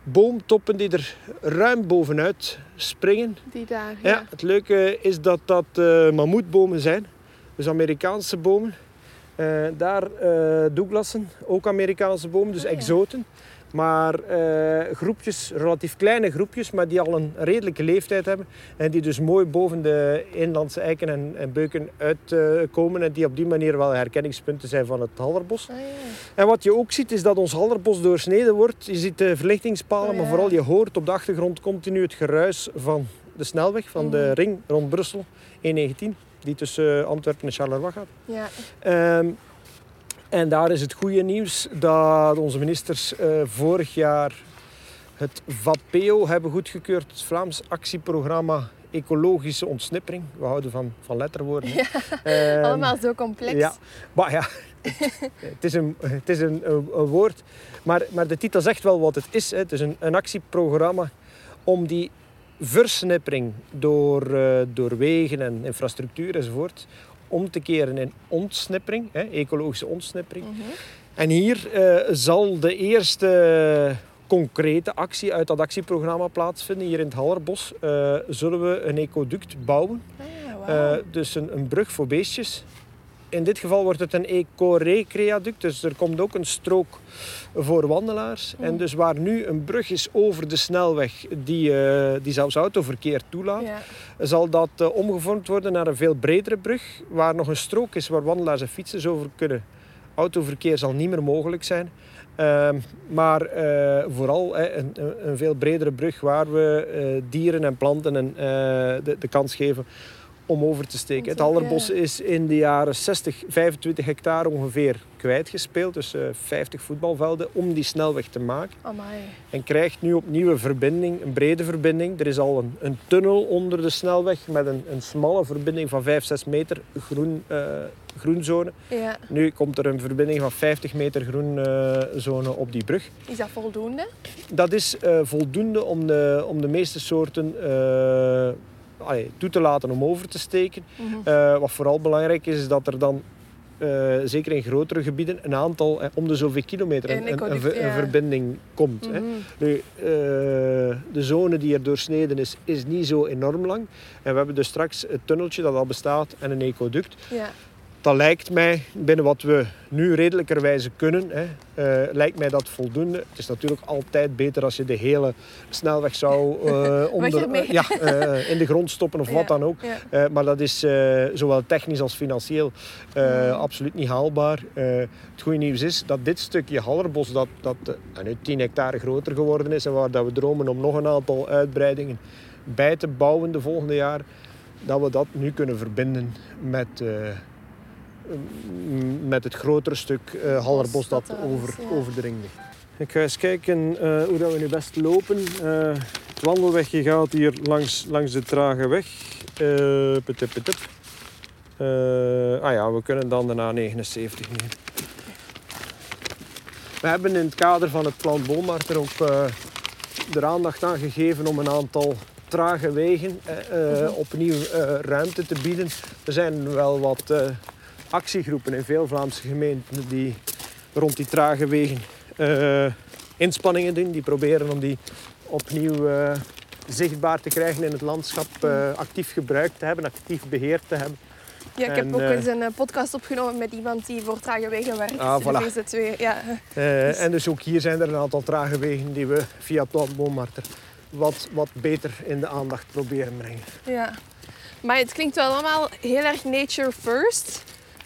[SPEAKER 2] boomtoppen die er ruim bovenuit springen.
[SPEAKER 1] Die daar,
[SPEAKER 2] ja. ja het leuke is dat dat uh, mammoetbomen zijn. Dus Amerikaanse bomen. daar Douglassen, ook Amerikaanse bomen, dus oh, ja. exoten. Maar uh, groepjes, relatief kleine groepjes, maar die al een redelijke leeftijd hebben. En die dus mooi boven de inlandse eiken en, en beuken uitkomen. Uh, en die op die manier wel herkenningspunten zijn van het Hallerbos.
[SPEAKER 1] Ah, ja.
[SPEAKER 2] En wat je ook ziet, is dat ons Hallerbos doorsneden wordt. Je ziet de verlichtingspalen,
[SPEAKER 1] oh, ja.
[SPEAKER 2] maar vooral je hoort op de achtergrond continu het geruis van de snelweg, van de ring rond Brussel, E19. Die tussen Antwerpen en Charleroi gaat.
[SPEAKER 1] Ja.
[SPEAKER 2] Um, en daar is het goede nieuws dat onze ministers uh, vorig jaar het VAPEO hebben goedgekeurd, het Vlaams actieprogramma Ecologische Ontsnippering. We houden van, van letterwoorden.
[SPEAKER 1] Ja, um, allemaal zo complex.
[SPEAKER 2] Ja, maar ja, het is, een, het is een, een, een, woord. Maar, maar de titel zegt wel wat het is. Hè. Het is een, een actieprogramma om die versnippering door, uh, door wegen en infrastructuur enzovoort om te keren in ontsnippering, hè, ecologische ontsnippering.
[SPEAKER 1] Mm -hmm.
[SPEAKER 2] En hier uh, zal de eerste concrete actie uit dat actieprogramma plaatsvinden. Hier in het Hallerbos uh, zullen we een ecoduct bouwen.
[SPEAKER 1] Ah, wow.
[SPEAKER 2] uh, dus een, een, brug voor beestjes. In dit geval wordt het een eco-recreaduct, dus er komt ook een strook voor wandelaars.
[SPEAKER 1] Mm.
[SPEAKER 2] En dus waar nu een brug is over de snelweg die, uh, die zelfs autoverkeer toelaat, zal dat uh, omgevormd worden naar een veel bredere brug, waar nog een strook is waar wandelaars en fietsers over kunnen. Autoverkeer zal niet meer mogelijk zijn. Uh, maar uh, vooral een, een, veel bredere brug waar we dieren en planten en, de, de kans geven om over te steken. Het Hallerbos is in de jaren 60, 25 hectare ongeveer kwijtgespeeld. Dus 50 voetbalvelden om die snelweg te maken.
[SPEAKER 1] Amai.
[SPEAKER 2] En krijgt nu opnieuw een verbinding, een brede verbinding. Er is al een, een tunnel onder de snelweg met een, een smalle verbinding van 5, 6 meter groen, uh, groenzone.
[SPEAKER 1] Ja.
[SPEAKER 2] Nu komt er een verbinding van 50 meter groenzone uh, op die brug.
[SPEAKER 1] Is dat voldoende?
[SPEAKER 2] Dat is voldoende om de, om de meeste soorten allee, toe te laten om over te steken.
[SPEAKER 1] Mm -hmm.
[SPEAKER 2] uh, wat vooral belangrijk is, is dat er dan uh, zeker in grotere gebieden een aantal, eh, om de zoveel kilometer een, een, een, een
[SPEAKER 1] ja.
[SPEAKER 2] verbinding komt.
[SPEAKER 1] Mm
[SPEAKER 2] hè.
[SPEAKER 1] -hmm.
[SPEAKER 2] Nu, uh, de zone die er doorsneden is, is niet zo enorm lang. En we hebben dus straks het tunneltje dat al bestaat en een ecoduct.
[SPEAKER 1] Ja.
[SPEAKER 2] Dat lijkt mij, binnen wat we nu redelijkerwijze kunnen, hè, uh, lijkt mij dat voldoende. Het is natuurlijk altijd beter als je de hele snelweg zou uh, onder, ja, uh, in de grond stoppen of
[SPEAKER 1] ja,
[SPEAKER 2] wat dan ook.
[SPEAKER 1] Ja.
[SPEAKER 2] maar dat is zowel technisch als financieel
[SPEAKER 1] Mm.
[SPEAKER 2] absoluut niet haalbaar. het goede nieuws is dat dit stukje Hallerbos, dat, dat nu 10 hectare groter geworden is en waar dat we dromen om nog een aantal uitbreidingen bij te bouwen de volgende jaar, dat we dat nu kunnen verbinden met met het grotere stuk uh, Hallerbos dat,
[SPEAKER 1] dat
[SPEAKER 2] over,
[SPEAKER 1] is, ja.
[SPEAKER 2] over de ring ligt. Ik ga eens kijken uh, hoe dat we nu best lopen. Uh, het wandelwegje gaat hier langs, langs de trage weg. Uh, ah ja, we kunnen dan de A79 nemen. We hebben in het kader van het plan Boomart er ook er aandacht aan gegeven om een aantal trage wegen opnieuw ruimte te bieden. Er zijn wel wat actiegroepen in veel Vlaamse gemeenten die rond die trage wegen uh, inspanningen doen. Die proberen om die opnieuw uh, zichtbaar te krijgen in het landschap, uh, actief gebruikt te hebben, actief beheerd te hebben.
[SPEAKER 1] Ja, ik heb en, ook eens een podcast opgenomen met iemand die voor trage wegen werkt.
[SPEAKER 2] Ah, voilà.
[SPEAKER 1] VZ2, ja.
[SPEAKER 2] dus. En dus ook hier zijn er een aantal trage wegen die we via Plan Boommarter wat, wat beter in de aandacht proberen brengen.
[SPEAKER 1] Ja, maar het klinkt wel allemaal heel erg nature first.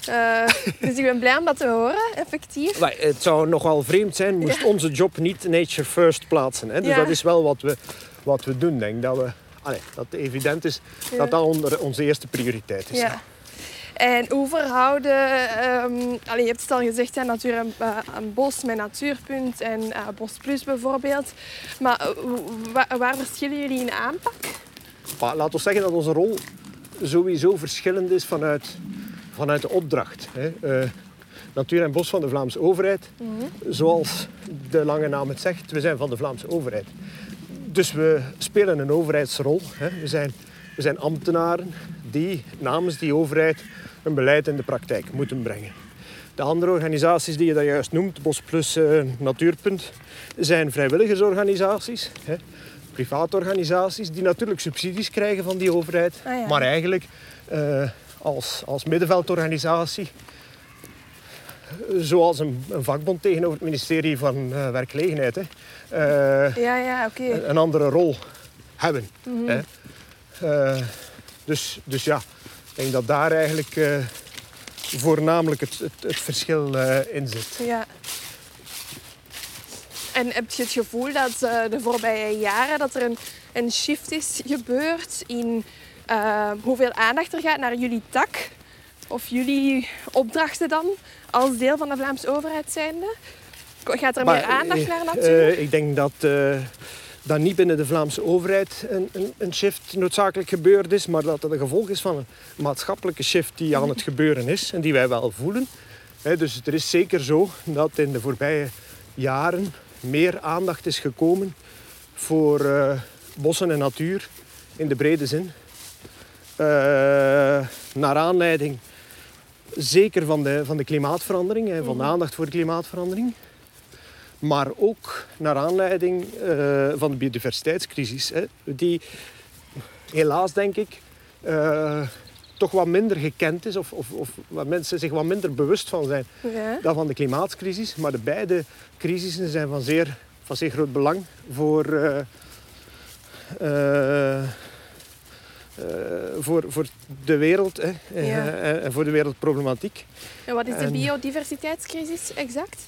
[SPEAKER 1] Uh, dus ik ben blij om dat te horen, effectief.
[SPEAKER 2] Maar het zou nogal vreemd zijn moest ja. onze job niet nature first plaatsen. Hè? Dus ja. dat is wel wat we, wat we doen. Denk dat we, allee, dat het evident is ja. dat dat onder onze eerste prioriteit is.
[SPEAKER 1] Ja. En hoe verhouden, um, allee, je hebt het al gezegd, hè, natuur en, uh, een bos met natuurpunt en uh, Bos Plus bijvoorbeeld. Maar waar, waar verschillen jullie in aanpak?
[SPEAKER 2] Laten we zeggen dat onze rol sowieso verschillend is vanuit vanuit de opdracht. Hè. Uh, Natuur en Bos van de Vlaamse overheid.
[SPEAKER 1] Mhm.
[SPEAKER 2] Mm -hmm. Zoals de lange naam het zegt, we zijn van de Vlaamse overheid. Dus we spelen een overheidsrol. Hè. We zijn We zijn ambtenaren die namens die overheid een beleid in de praktijk moeten brengen. De andere organisaties die je daar juist noemt, Bos Plus, uh, Natuurpunt, zijn vrijwilligersorganisaties. Hè, private organisaties die natuurlijk subsidies krijgen van die overheid.
[SPEAKER 1] Ah, ja.
[SPEAKER 2] Maar eigenlijk uh, als, als middenveldorganisatie, zoals een, een, vakbond tegenover het ministerie van uh, Werkgelegenheid, hè,
[SPEAKER 1] ja, ja, okay.
[SPEAKER 2] een, een, andere rol hebben. Mm -hmm. hè. dus, dus ja, ik denk dat daar eigenlijk voornamelijk het, het, het verschil in zit.
[SPEAKER 1] Ja. En heb je het gevoel dat de voorbije jaren dat er een, een shift is gebeurd in uh, hoeveel aandacht er gaat naar jullie tak? Of jullie opdrachten dan als deel van de Vlaamse overheid zijnde? Gaat er
[SPEAKER 2] maar,
[SPEAKER 1] meer aandacht naar natuur?
[SPEAKER 2] ik denk dat dat niet binnen de Vlaamse overheid een, een, een, shift noodzakelijk gebeurd is, maar dat het een gevolg is van een maatschappelijke shift die aan het gebeuren is en die wij wel voelen. dus er is zeker zo dat in de voorbije jaren meer aandacht is gekomen voor uh, bossen en natuur in de brede zin. Uh, naar aanleiding zeker van de, van de klimaatverandering en van de aandacht voor de klimaatverandering maar ook naar aanleiding uh, van de biodiversiteitscrisis. Hè, die helaas, denk ik, uh, toch wat minder gekend is, of, of, of waar mensen zich wat minder bewust van zijn
[SPEAKER 1] ja.
[SPEAKER 2] dan van de klimaatcrisis. Maar de beide crisissen zijn van zeer, van zeer groot belang voor, uh, voor, voor de wereld hè,
[SPEAKER 1] Ja.
[SPEAKER 2] en voor de wereldproblematiek.
[SPEAKER 1] En wat is de
[SPEAKER 2] En-
[SPEAKER 1] biodiversiteitscrisis exact?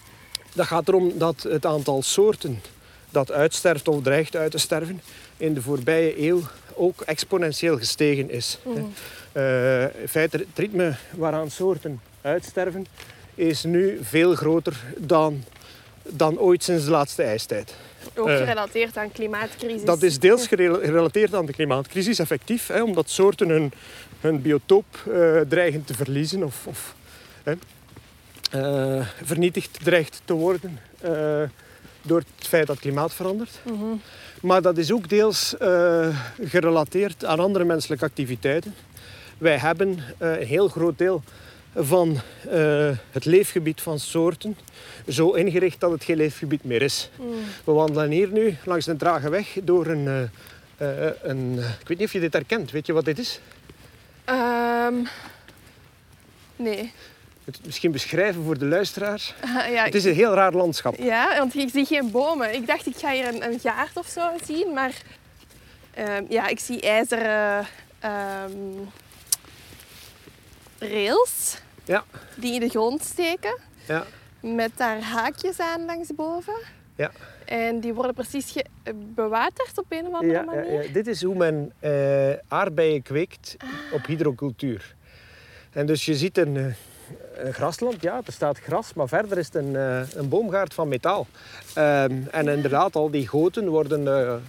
[SPEAKER 2] Dat gaat erom dat het aantal soorten dat uitsterft of dreigt uit te sterven in de voorbije eeuw ook exponentieel gestegen is.
[SPEAKER 1] Mhm.
[SPEAKER 2] Eh, in feite, het ritme waaraan soorten uitsterven is nu veel groter dan, dan ooit sinds de laatste ijstijd.
[SPEAKER 1] Ook
[SPEAKER 2] Eh,
[SPEAKER 1] gerelateerd aan klimaatcrisis.
[SPEAKER 2] Dat is deels gerela- gerelateerd aan de klimaatcrisis, effectief. Hè, omdat soorten hun, hun biotoop eh, dreigen te verliezen of, of hè, eh, vernietigd dreigt te worden door het feit dat het klimaat verandert.
[SPEAKER 1] Mhm.
[SPEAKER 2] Maar dat is ook deels gerelateerd aan andere menselijke activiteiten. Wij hebben een heel groot deel van eh, het leefgebied van soorten zo ingericht dat het geen leefgebied meer is.
[SPEAKER 1] Mm.
[SPEAKER 2] We wandelen hier nu langs een trage weg door een, eh, eh, een... Ik weet niet of je dit herkent. Weet je wat dit is?
[SPEAKER 1] Ehm, nee.
[SPEAKER 2] Het misschien beschrijven voor de luisteraar.
[SPEAKER 1] ja,
[SPEAKER 2] Het is een heel raar landschap.
[SPEAKER 1] ja, want ik zie geen bomen. Ik dacht, ik ga hier een, een gaard of zo zien, maar ehm, ja, ik zie ijzeren ehm, rails
[SPEAKER 2] Ja.
[SPEAKER 1] die in de grond steken,
[SPEAKER 2] Ja.
[SPEAKER 1] met daar haakjes aan langsboven.
[SPEAKER 2] Ja.
[SPEAKER 1] En die worden precies bewaterd op een of andere
[SPEAKER 2] Ja,
[SPEAKER 1] manier.
[SPEAKER 2] ja. Dit is hoe men eh, aardbeien kweekt op hydrocultuur. En dus je ziet een, eh, een grasland, ja, er staat gras, maar verder is het een, eh, een boomgaard van metaal. Ehm, en inderdaad, al die goten worden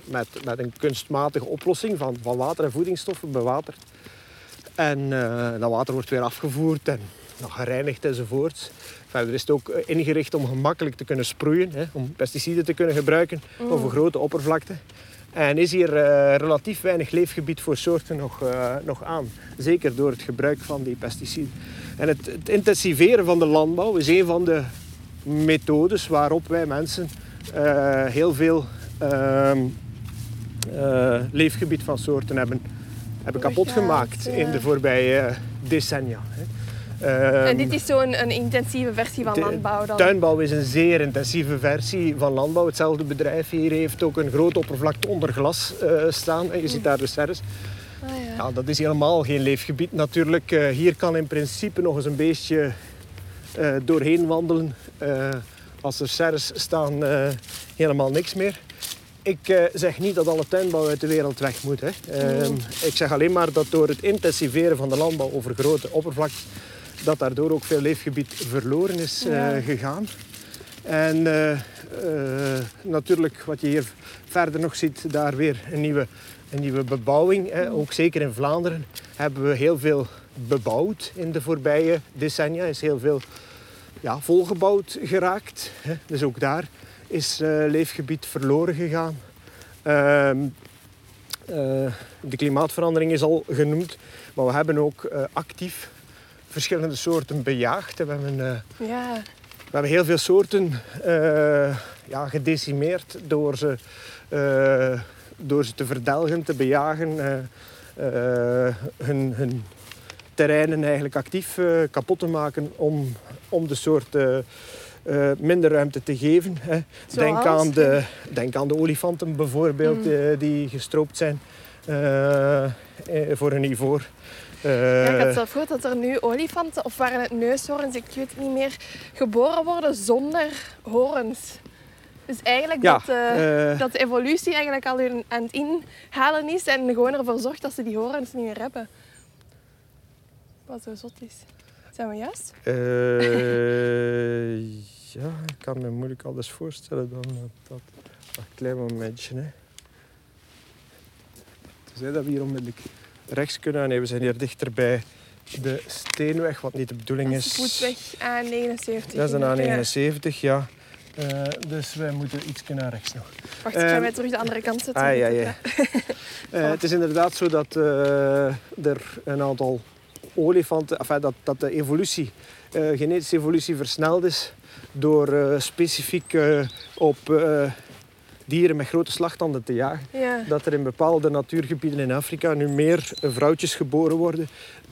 [SPEAKER 2] met, met een kunstmatige oplossing van, van water en voedingsstoffen bewaterd. En eh, dat water wordt weer afgevoerd en nog gereinigd enzovoort. Verder is het ook eh, ingericht om gemakkelijk te kunnen sproeien, hè, om pesticiden te kunnen gebruiken over grote oppervlakte. En is hier eh, relatief weinig leefgebied voor soorten nog, eh, nog aan. Zeker door het gebruik van die pesticiden. En het, het intensiveren van de landbouw is een van de methodes waarop wij mensen heel veel ehm, eh, leefgebied van soorten hebben, hebben kapot gemaakt in de voorbije decennia. hè.
[SPEAKER 1] En
[SPEAKER 2] Ehm,
[SPEAKER 1] dit is zo'n een intensieve versie van landbouw dan?
[SPEAKER 2] Tuinbouw is een zeer intensieve versie van landbouw. Hetzelfde bedrijf hier heeft ook een grote oppervlakte onder glas eh, staan. En je ziet daar de serres.
[SPEAKER 1] Ah, ja.
[SPEAKER 2] Ja, dat is helemaal geen leefgebied natuurlijk. Eh, hier kan in principe nog eens een beetje eh, doorheen wandelen. Als er serres staan, helemaal niks meer. Ik zeg niet dat alle tuinbouw uit de wereld weg moet. Hè. Ehm, Ik zeg alleen maar dat door het intensiveren van de landbouw over grote oppervlaktes, dat daardoor ook veel leefgebied verloren is eh, gegaan. En eh, eh, natuurlijk, wat je hier verder nog ziet, daar weer een nieuwe, een nieuwe bebouwing. Hè. Ook zeker in Vlaanderen hebben we heel veel bebouwd in de voorbije decennia. Is heel veel ja, volgebouwd geraakt. Hè. Dus ook daar is leefgebied verloren gegaan. Ehm, Eh, de klimaatverandering is al genoemd, maar we hebben ook actief verschillende soorten bejaagd. We hebben, eh,
[SPEAKER 1] Ja.
[SPEAKER 2] we hebben heel veel soorten eh, ja, gedecimeerd door ze, eh, door ze te verdelgen, te bejagen, hun, hun terreinen eigenlijk actief kapot te maken om, om de soort eh, minder ruimte te geven. Hè. Denk, aan de, denk aan de olifanten bijvoorbeeld,
[SPEAKER 1] Mm.
[SPEAKER 2] eh, die gestroopt zijn voor een ivoor. Eh,
[SPEAKER 1] Ja, ik had zelf gehoord dat er nu olifanten, of waren het neushoorns, ik weet het niet meer, geboren worden zonder horens. Dus eigenlijk
[SPEAKER 2] ja,
[SPEAKER 1] dat, eh,
[SPEAKER 2] eh,
[SPEAKER 1] dat de evolutie eigenlijk al hun aan het inhalen is en gewoon ervoor zorgt dat ze die horens niet meer hebben. Wat zo zot is. Zijn we juist?
[SPEAKER 2] eh, ja, ik kan me moeilijk alles voorstellen dan dat. dat een klein momentje. Hè. Tenzij dat we hier onmiddellijk rechts kunnen. Nee, we zijn hier dichter bij de Steenweg, wat niet de bedoeling is.
[SPEAKER 1] voetweg A79.
[SPEAKER 2] Dat is een
[SPEAKER 1] Ja.
[SPEAKER 2] A79, ja. Eh, dus wij moeten iets naar rechts nog.
[SPEAKER 1] Wacht, ik ga
[SPEAKER 2] Ehm,
[SPEAKER 1] mij terug de andere kant zetten.
[SPEAKER 2] Ah, ja, ja. Eh, het is inderdaad zo dat er een aantal olifanten, enfin, dat, dat de evolutie, genetische evolutie versneld is door specifiek op dieren met grote slagtanden te jagen.
[SPEAKER 1] Ja.
[SPEAKER 2] Dat er in bepaalde natuurgebieden in Afrika nu meer eh, vrouwtjes geboren worden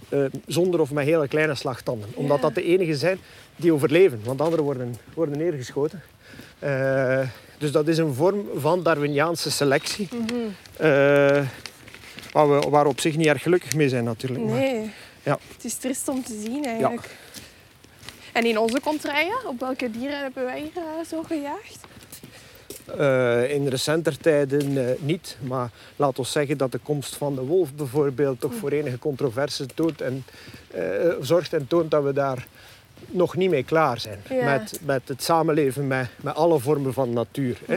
[SPEAKER 2] eh, zonder of met hele kleine slagtanden. Omdat
[SPEAKER 1] Ja.
[SPEAKER 2] dat de enige zijn die overleven, want anderen worden, worden neergeschoten. Eh, dus dat is een vorm van Darwiniaanse selectie.
[SPEAKER 1] Mhm.
[SPEAKER 2] Waar, we, waar we op zich niet erg gelukkig mee zijn natuurlijk. maar-
[SPEAKER 1] Nee.
[SPEAKER 2] Ja.
[SPEAKER 1] Het is trist om te zien eigenlijk. En in onze contraien, op welke dieren hebben wij hier zo gejaagd?
[SPEAKER 2] Eh, in recenter tijden eh, niet, maar laat ons zeggen dat de komst van de wolf bijvoorbeeld toch voor enige controverse toont en, eh, zorgt en toont dat we daar nog niet mee klaar zijn.
[SPEAKER 1] Ja.
[SPEAKER 2] Met, met het samenleven met, met alle vormen van natuur. Hè.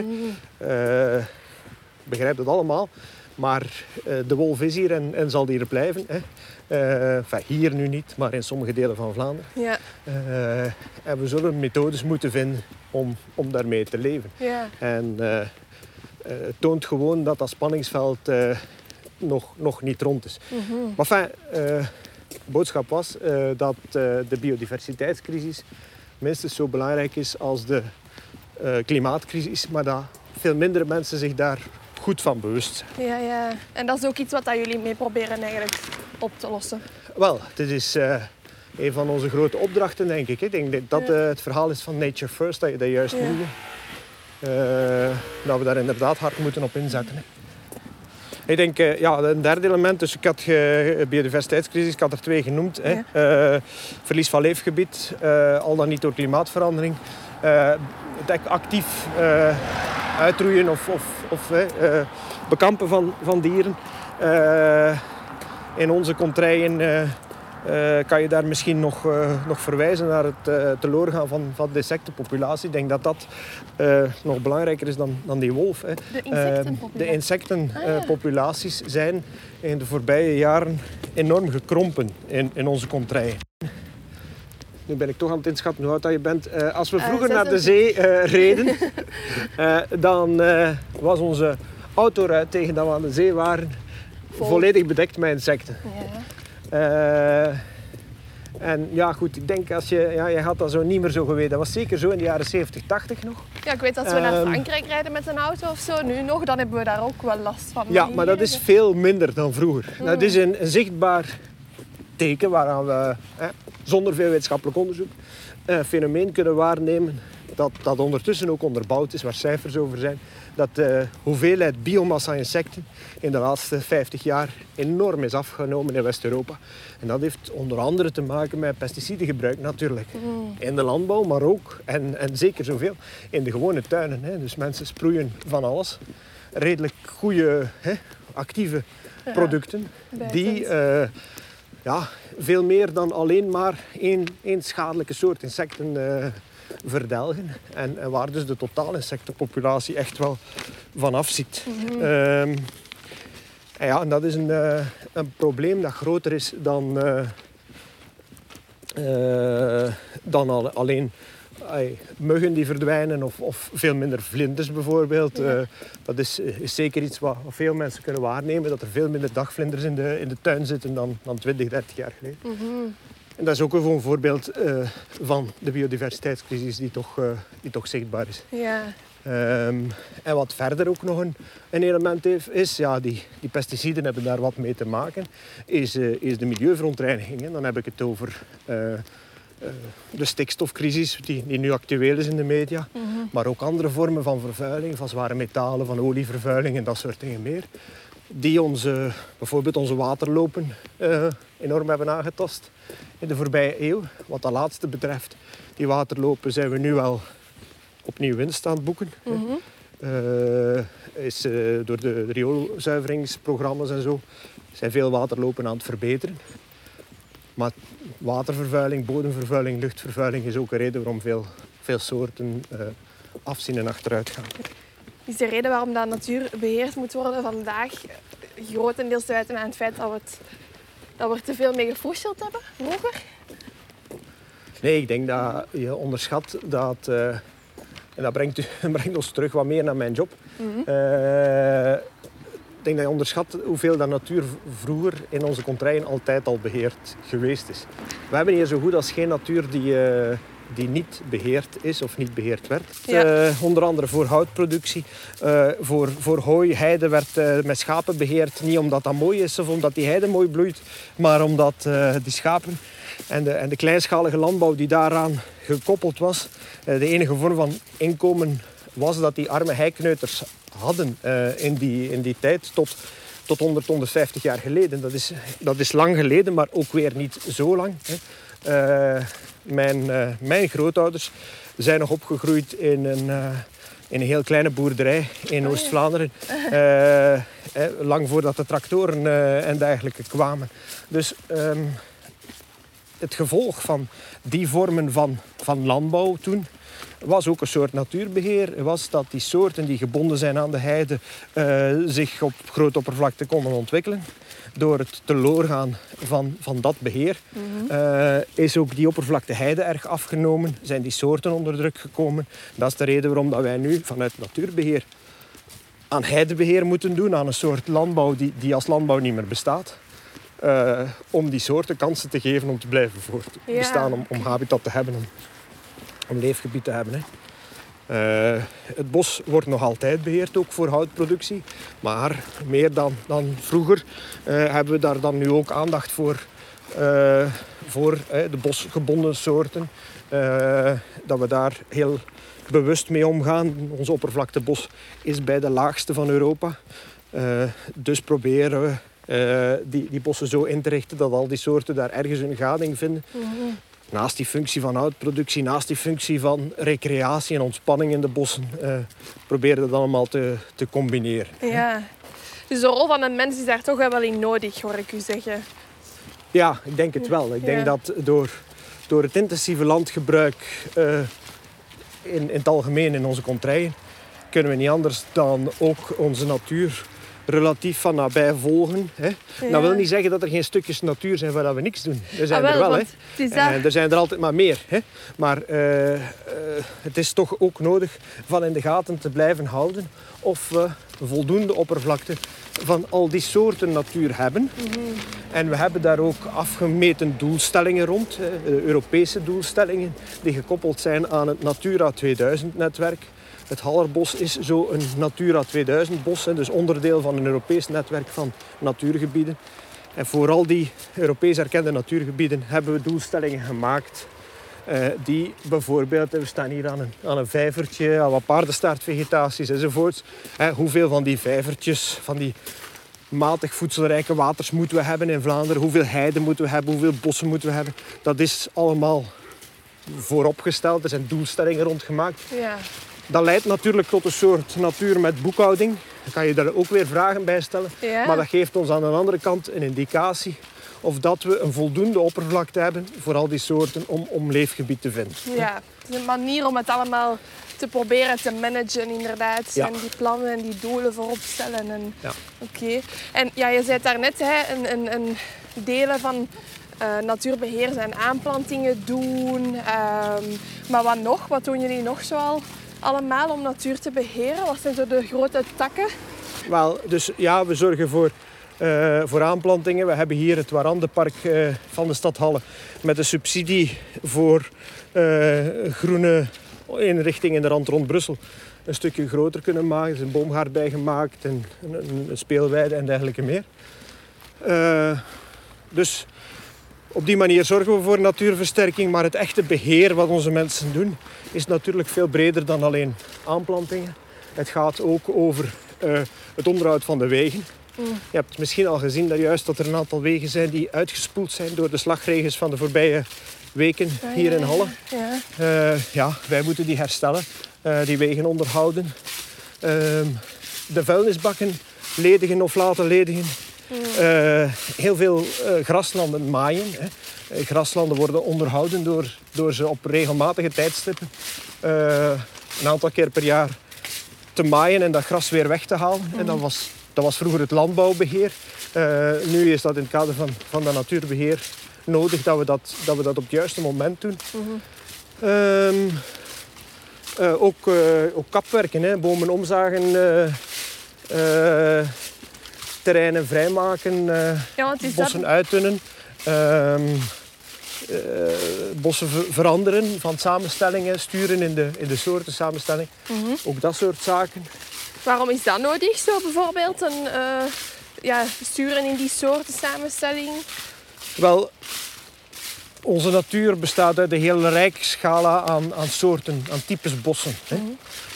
[SPEAKER 2] Ik begrijp dat allemaal, maar de wolf is hier en, en zal hier blijven. Hè. Eh, enfin, hier nu niet, maar in sommige delen van Vlaanderen.
[SPEAKER 1] Ja,
[SPEAKER 2] Eh, en we zullen methodes moeten vinden om, om daarmee te leven.
[SPEAKER 1] ja.
[SPEAKER 2] En eh, het toont gewoon dat dat spanningsveld nog, nog niet rond is.
[SPEAKER 1] Mhm.
[SPEAKER 2] Maar enfin, de boodschap was dat de biodiversiteitscrisis minstens zo belangrijk is als de klimaatcrisis, maar dat veel minder mensen zich daar goed van bewust zijn.
[SPEAKER 1] Ja, ja. En dat is ook iets wat dat jullie mee proberen eigenlijk op te lossen.
[SPEAKER 2] Wel, dit is eh, een van onze grote opdrachten, denk ik. Ik denk dat
[SPEAKER 1] Ja.
[SPEAKER 2] eh, het verhaal is van Nature First, dat je dat juist
[SPEAKER 1] Ja.
[SPEAKER 2] noemde. Eh, dat we daar inderdaad hard moeten op inzetten. hè. Ik denk, ja, een derde element, dus ik had ge- biodiversiteitscrisis, ik had er twee genoemd. Hè. Verlies van leefgebied, al dan niet door klimaatverandering. Het actief eh, uitroeien of, of, of eh, bekampen van, van dieren. Eh, in onze contraien kan je daar misschien nog, nog verwijzen naar het teloorgaan van, van de insectenpopulatie. Ik denk dat dat nog belangrijker is dan, dan die wolf. Hè.
[SPEAKER 1] De
[SPEAKER 2] Eh,
[SPEAKER 1] insectenpopulatie.
[SPEAKER 2] de
[SPEAKER 1] Ah,
[SPEAKER 2] insectenpopulaties zijn in de voorbije jaren enorm gekrompen in, in onze contraien. Nu ben ik toch aan het inschatten hoe oud dat je bent. Eh, als we
[SPEAKER 1] Eh,
[SPEAKER 2] vroeger naar de zee eh, reden, dan was onze autoruit tegen dat we aan de zee waren
[SPEAKER 1] Vol.
[SPEAKER 2] volledig bedekt met insecten.
[SPEAKER 1] Ja.
[SPEAKER 2] En ja, goed, ik denk als je, ja, je had dat zo niet meer zo geweten. Dat was zeker zo in de jaren 70, 80 nog.
[SPEAKER 1] ja, ik weet dat als we naar
[SPEAKER 2] Ehm.
[SPEAKER 1] Frankrijk rijden met een auto of zo, nu nog, dan hebben we daar ook wel last van.
[SPEAKER 2] Ja, maar dat is veel minder dan vroeger. Dat is een, een zichtbaar teken waaraan we hè, zonder veel wetenschappelijk onderzoek een fenomeen kunnen waarnemen dat, dat ondertussen ook onderbouwd is, waar cijfers over zijn, dat de hoeveelheid biomassa insecten in de laatste 50 jaar enorm is afgenomen in West-Europa. En dat heeft onder andere te maken met pesticidengebruik natuurlijk.
[SPEAKER 1] Mm.
[SPEAKER 2] In de landbouw, maar ook, en, en zeker zoveel, in de gewone tuinen. Hè. Dus mensen sproeien van alles. Redelijk goede, hè, actieve
[SPEAKER 1] Ja,
[SPEAKER 2] producten die. Ja, veel meer dan alleen maar één, één schadelijke soort insecten eh, verdelgen. En, en waar dus de totale insectenpopulatie echt wel van afziet.
[SPEAKER 1] Mhm.
[SPEAKER 2] Ehm, en ja, en dat is een, eh, een probleem dat groter is dan, eh, dan al, alleen muggen die verdwijnen of, of veel minder vlinders bijvoorbeeld.
[SPEAKER 1] Ja.
[SPEAKER 2] Eh, dat is, is zeker iets wat, veel mensen kunnen waarnemen. Dat er veel minder dagvlinders in de, in de tuin zitten dan, dan 20, 30 jaar geleden.
[SPEAKER 1] Mhm.
[SPEAKER 2] En dat is ook een voorbeeld eh, van de biodiversiteitscrisis die toch, eh, die toch zichtbaar is.
[SPEAKER 1] Ja.
[SPEAKER 2] Ehm, en wat verder ook nog een, een element heeft, is, ja, die, die pesticiden hebben daar wat mee te maken, is, eh, is de milieuverontreiniging. En dan heb ik het over eh, eh, de stikstofcrisis, die, die nu actueel is in de media,
[SPEAKER 1] Mhm.
[SPEAKER 2] maar ook andere vormen van vervuiling, van zware metalen, van olievervuiling en dat soort dingen meer. Die onze, bijvoorbeeld onze waterlopen eh, enorm hebben aangetast in de voorbije eeuw. Wat dat laatste betreft, die waterlopen zijn we nu al opnieuw winst aan het boeken.
[SPEAKER 1] Mhm.
[SPEAKER 2] Eh, is eh, door de rioolzuiveringsprogramma's en zo zijn veel waterlopen aan het verbeteren. Maar watervervuiling, bodemvervuiling, luchtvervuiling is ook een reden waarom veel, veel soorten eh, afzien en achteruit gaan.
[SPEAKER 1] Is de reden waarom dat natuur beheerd moet worden vandaag grotendeels te wijten aan het feit dat we, het, dat we er te veel mee gefossild hebben vroeger?
[SPEAKER 2] Nee, ik denk dat je onderschat dat. eh, en dat brengt, brengt ons terug wat meer naar mijn job.
[SPEAKER 1] Mhm.
[SPEAKER 2] Eh, ik denk dat je onderschat hoeveel dat natuur vroeger in onze contraien altijd al beheerd geweest is. We hebben hier zo goed als geen natuur die, eh, die niet beheerd is of niet beheerd werd.
[SPEAKER 1] Ja.
[SPEAKER 2] Eh, onder andere voor houtproductie. Eh, voor, voor hooi, heide werd met schapen beheerd. Niet omdat dat mooi is of omdat die heide mooi bloeit, maar omdat die schapen en de, en de kleinschalige landbouw die daaraan gekoppeld was, de enige vorm van inkomen was dat die arme heikneuters hadden eh, in, die, in die tijd tot, tot 100, 150 jaar geleden. Dat is, dat is lang geleden, maar ook weer niet zo lang. Hè. Eh, mijn, eh, mijn grootouders zijn nog opgegroeid in een, in een heel kleine boerderij in
[SPEAKER 1] ja.
[SPEAKER 2] Oost-Vlaanderen. Eh, lang voordat de tractoren en dergelijke kwamen. Dus ehm, het gevolg van die vormen van, van landbouw toen was ook een soort natuurbeheer. Was dat die soorten die gebonden zijn aan de heide eh, zich op grote oppervlakte konden ontwikkelen. Door het teloorgaan van, van dat beheer
[SPEAKER 1] Mhm.
[SPEAKER 2] eh, is ook die oppervlakte heide erg afgenomen. Zijn die soorten onder druk gekomen. Dat is de reden waarom dat wij nu vanuit natuurbeheer aan heidebeheer moeten doen. Aan een soort landbouw die, die als landbouw niet meer bestaat. Eh, om die soorten kansen te geven om te blijven voortbestaan.
[SPEAKER 1] Ja.
[SPEAKER 2] Om, om habitat te hebben. Om, om leefgebied te hebben. Hè. Eh, het bos wordt nog altijd beheerd, ook voor houtproductie. Maar meer dan, dan vroeger eh, hebben we daar dan nu ook aandacht voor, eh, voor de bosgebonden soorten. Dat we daar heel bewust mee omgaan. Ons oppervlaktebos is bij de laagste van Europa. Dus proberen we die, die bossen zo in te richten dat al die soorten daar ergens hun gading vinden.
[SPEAKER 1] Mhm.
[SPEAKER 2] Naast die functie van houtproductie, naast die functie van recreatie en ontspanning in de bossen, eh proberen we dat allemaal te, te combineren.
[SPEAKER 1] Ja. Dus de rol van een mens is daar toch wel in nodig, hoor ik u zeggen.
[SPEAKER 2] Ja, ik denk het wel. Ik denk
[SPEAKER 1] Ja.
[SPEAKER 2] dat door, door het intensieve landgebruik eh, in, in het algemeen in onze contraien, kunnen we niet anders dan ook onze natuur relatief van nabij volgen. Hè.
[SPEAKER 1] Ja.
[SPEAKER 2] Dat wil niet zeggen dat er geen stukjes natuur zijn waar we niks doen. Er zijn
[SPEAKER 1] Ah,
[SPEAKER 2] er wel. Hè.
[SPEAKER 1] dat.
[SPEAKER 2] En er zijn er altijd maar meer. Hè? Maar eh, eh, het is toch ook nodig van in de gaten te blijven houden of we voldoende oppervlakte van al die soorten natuur hebben. En we hebben daar ook afgemeten doelstellingen rond, hè, eh, Europese doelstellingen, die gekoppeld zijn aan het Natura 2000-netwerk. Het Hallerbos is zo een Natura 2000-bos, hè, dus onderdeel van een Europees netwerk van natuurgebieden. En voor al die Europees erkende natuurgebieden hebben we doelstellingen gemaakt. eh, die bijvoorbeeld, we staan hier aan een, aan een vijvertje, aan wat paardenstaartvegetaties enzovoorts. Hoeveel van die vijvertjes, van die matig voedselrijke waters moeten we hebben in Vlaanderen? Hoeveel heide moeten we hebben? Hoeveel bossen moeten we hebben? Dat is allemaal vooropgesteld. Er zijn doelstellingen rond gemaakt.
[SPEAKER 1] Ja.
[SPEAKER 2] Dat leidt natuurlijk tot een soort natuur met boekhouding. Dan kan je daar ook weer vragen bij stellen.
[SPEAKER 1] Ja.
[SPEAKER 2] Maar dat geeft ons aan de andere kant een indicatie of dat we een voldoende oppervlakte hebben voor al die soorten om, om leefgebied te vinden.
[SPEAKER 1] Ja, het is een manier om het allemaal te proberen te managen, inderdaad.
[SPEAKER 2] Ja.
[SPEAKER 1] En die plannen en die doelen voorop stellen. En...
[SPEAKER 2] Ja.
[SPEAKER 1] Oké. En ja, je zei daarnet, hè, een, een, een delen van eh, natuurbeheer zijn aanplantingen doen. Ehm, maar wat nog? Wat doen jullie nog zoal allemaal om natuur te beheren? Wat zijn zo de grote takken?
[SPEAKER 2] Wel, dus ja, we zorgen voor, eh, voor aanplantingen. We hebben hier het Warandenpark uh, van de stad Halle met een subsidie voor uh, groene inrichtingen in de rand rond Brussel een stukje groter kunnen maken. Er is een boomgaard bijgemaakt en een, een speelweide en dergelijke meer. dus op die manier zorgen we voor natuurversterking, maar het echte beheer wat onze mensen doen is natuurlijk veel breder dan alleen aanplantingen. Het gaat ook over uh, het onderhoud van de wegen. Mm. Je hebt misschien al gezien dat juist dat er een aantal wegen zijn die uitgespoeld zijn door de slagregens van de voorbije weken hier in Halle. Ja. Uh, ja, wij moeten die herstellen, uh, die wegen onderhouden. Ehm, de vuilnisbakken ledigen of laten ledigen. Uh, heel veel graslanden maaien. Hè. graslanden worden onderhouden door, door ze op regelmatige tijdstippen een aantal keer per jaar te maaien en dat gras weer weg te halen. En dat was, dat was vroeger het landbouwbeheer. Nu is dat in het kader van, van dat natuurbeheer nodig dat we dat, dat we dat op het juiste moment doen. Mm ook, uh, ook kapwerken, hè. bomen omzagen, terreinen vrijmaken, ja, bossen dat... uitdunnen. Ehm, uh, bossen veranderen van samenstellingen, sturen in de, in de soorten samenstelling. Mhm. Ook dat soort zaken.
[SPEAKER 1] Waarom is dat nodig, zo bijvoorbeeld? Een, uh, ja, sturen in die soorten samenstelling?
[SPEAKER 2] Wel, onze natuur bestaat uit een hele rijke scala aan, aan soorten, aan types bossen. Hè. Mhm.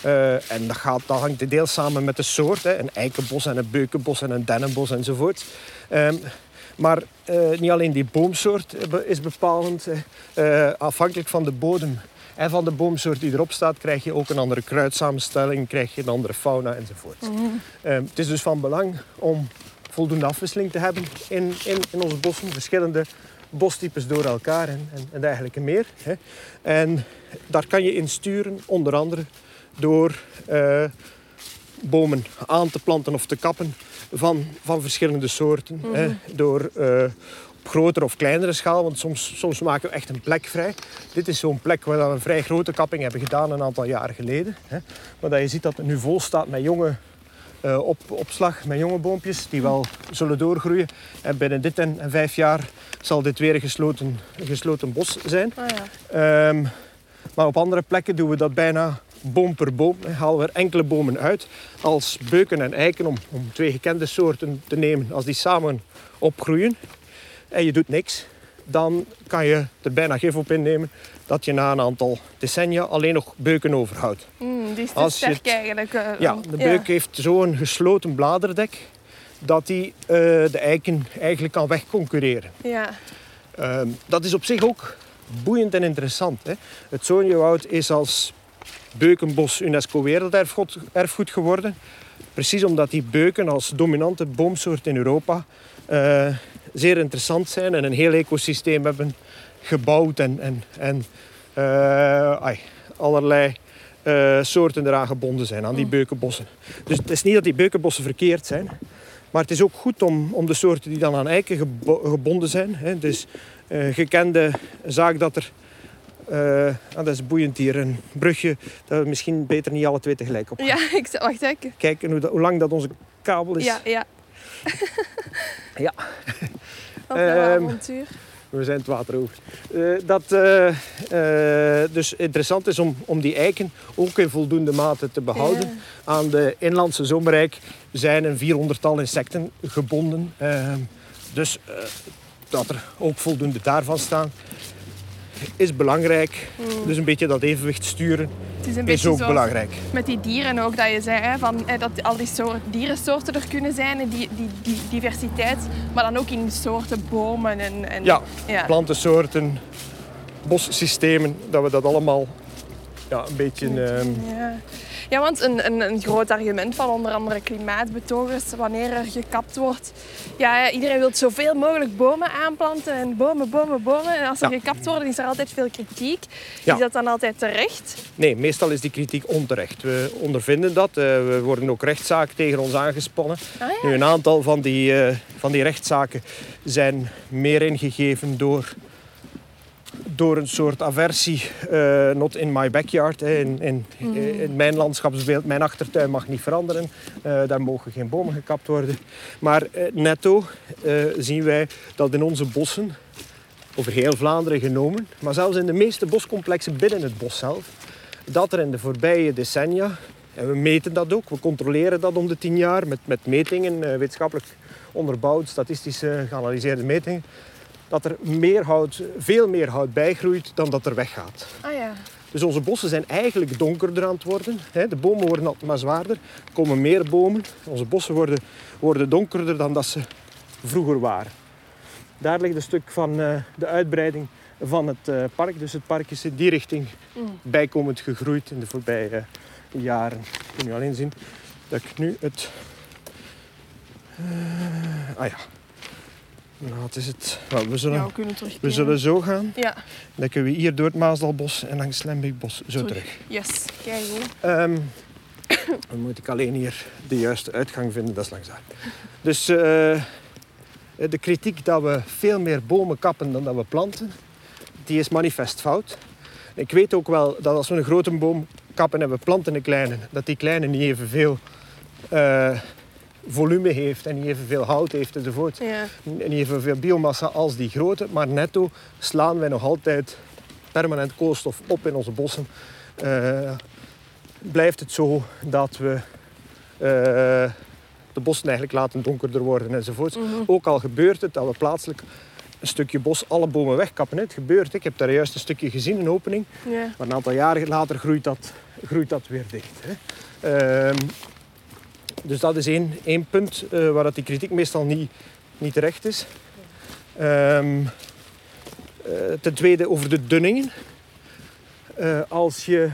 [SPEAKER 2] Uh, en dat, gaat, dat hangt deels samen met de soort. Hè. Een eikenbos en een beukenbos en een dennenbos enzovoort. Um, maar uh, niet alleen die boomsoort is bepalend. Uh, afhankelijk van de bodem en van de boomsoort die erop staat, krijg je ook een andere kruidsamenstelling, krijg je een andere fauna enzovoort. Mm het is dus van belang om voldoende afwisseling te hebben in, in, in onze bossen. Verschillende bostypes door elkaar en, en, en dergelijke meer. Hè. En daar kan je in sturen, onder andere door uh, bomen aan te planten of te kappen van, van verschillende soorten. hè, mhm. door uh, op grotere of kleinere schaal, want soms, soms maken we echt een plek vrij. Dit is zo'n plek waar we een vrij grote kapping hebben gedaan een aantal jaren geleden. Hè. Maar dat je ziet dat het nu vol staat met jonge uh, op, opslag, met jonge boompjes die wel zullen doorgroeien. En binnen dit en, en vijf jaar zal dit weer een gesloten, een gesloten bos zijn. Oh ja. um, maar op andere plekken doen we dat bijna boom per boom. Halen we er enkele bomen uit. Als beuken en eiken, om, om twee gekende soorten te nemen. Als die samen opgroeien en je doet niks, dan kan je er bijna gif op innemen dat je na een aantal decennia alleen nog beuken overhoudt.
[SPEAKER 1] Mm, die is te sterk eigenlijk. Uh,
[SPEAKER 2] ja, de beuk heeft zo'n gesloten bladerdek dat hij uh, de eiken eigenlijk kan wegconcurreren. Ja. Uh, dat is op zich ook boeiend en interessant. Hè? Het Zoonjewoud is als Beukenbos UNESCO Werelderfgoed erfgoed geworden. Precies omdat die beuken als dominante boomsoort in Europa uh, zeer interessant zijn en een heel ecosysteem hebben gebouwd en, en, en uh, ai, allerlei uh, soorten eraan gebonden zijn, aan die mm. beukenbossen. Dus het is niet dat die beukenbossen verkeerd zijn, maar het is ook goed om, om de soorten die dan aan eiken gebonden zijn. Hè, dus gekende zaak dat er uh, dat is boeiend hier. Een brugje dat we misschien beter niet alle twee tegelijk op.
[SPEAKER 1] Ja, ik, wacht even.
[SPEAKER 2] Kijk hoe, hoe, lang dat onze kabel is.
[SPEAKER 1] Ja, ja.
[SPEAKER 2] ja.
[SPEAKER 1] Wat een um, avontuur.
[SPEAKER 2] We zijn het water over. Uh, dat uh, dus interessant is om, om die eiken ook in voldoende mate te behouden. Ja. Aan de inlandse zomerrijk zijn een 400-tal insecten gebonden. Dus dat er ook voldoende daarvan staan is belangrijk. Mm. Dus een beetje dat evenwicht sturen is, een is ook belangrijk.
[SPEAKER 1] Met die dieren ook, dat je zei, hè, van, dat al die soort, dierensoorten er kunnen zijn, en die, die, die diversiteit, maar dan ook in soorten bomen en... en
[SPEAKER 2] ja, ja, plantensoorten, bossystemen, dat we dat allemaal ja, een beetje...
[SPEAKER 1] Uh, ja. Ja, want een, een, een, groot argument van onder andere klimaatbetogers, wanneer er gekapt wordt. Ja, iedereen wil zoveel mogelijk bomen aanplanten en bomen, bomen, bomen. En als er gekapt worden, is er altijd veel kritiek. Is dat dan altijd terecht?
[SPEAKER 2] Nee, meestal is die kritiek onterecht. We ondervinden dat. Uh, we worden ook rechtszaken tegen ons aangespannen.
[SPEAKER 1] Ah, ja.
[SPEAKER 2] Nu, een aantal van die, uh, van die rechtszaken zijn meer ingegeven door, door een soort aversie. Uh, not in my backyard. In, in,
[SPEAKER 1] Mm.
[SPEAKER 2] in, mijn landschapsbeeld, mijn achtertuin mag niet veranderen. daar mogen geen bomen gekapt worden. Maar netto zien wij dat in onze bossen over heel Vlaanderen genomen, maar zelfs in de meeste boscomplexen binnen het bos zelf, dat er in de voorbije decennia, en we meten dat ook, we controleren dat om de tien jaar met, met metingen, wetenschappelijk onderbouwd, statistisch geanalyseerde metingen, dat er meer hout, veel meer hout bijgroeit dan dat er weggaat.
[SPEAKER 1] Ah ja.
[SPEAKER 2] Dus onze bossen zijn eigenlijk donkerder aan het worden. De bomen worden altijd maar zwaarder. Er komen meer bomen. Onze bossen worden, worden donkerder dan dat ze vroeger waren. Daar ligt een stuk van uh, de uitbreiding van het uh, park. Dus het park is in die richting
[SPEAKER 1] mm.
[SPEAKER 2] bijkomend gegroeid in de voorbije uh, jaren. Je kunt nu alleen zien dat ik nu het... ah ja. Nou, wat is het? Nou, we, zullen,
[SPEAKER 1] we,
[SPEAKER 2] zullen zo gaan.
[SPEAKER 1] Ja.
[SPEAKER 2] Dan kunnen we hier door het Maasdalbos en langs Lembeekbos zo terug. terug.
[SPEAKER 1] Yes, kijk goed.
[SPEAKER 2] Um, dan moet ik alleen hier de juiste uitgang vinden, dat is langs daar. Dus... Uh, de kritiek dat we veel meer bomen kappen dan dat we planten, die is manifest fout. Ik weet ook wel dat als we een grote boom kappen en we planten een kleine, dat die kleine niet evenveel uh, volume heeft en niet evenveel hout heeft enzovoort.
[SPEAKER 1] Ja.
[SPEAKER 2] En niet evenveel biomassa als die grote, maar netto slaan wij nog altijd permanent koolstof op in onze bossen. Uh, blijft het zo dat we uh, de bossen eigenlijk laten donkerder worden enzovoort.
[SPEAKER 1] Mhm.
[SPEAKER 2] Ook al gebeurt het dat we plaatselijk een stukje bos alle bomen wegkappen. Het gebeurt. Ik heb daar juist een stukje gezien, een opening.
[SPEAKER 1] Ja.
[SPEAKER 2] Maar een aantal jaren later groeit dat, groeit dat weer dicht. Hè. Um, dus dat is één, één punt uh, waar dat die kritiek meestal niet, niet terecht is. Um, uh, ten tweede over de dunningen. Uh, als je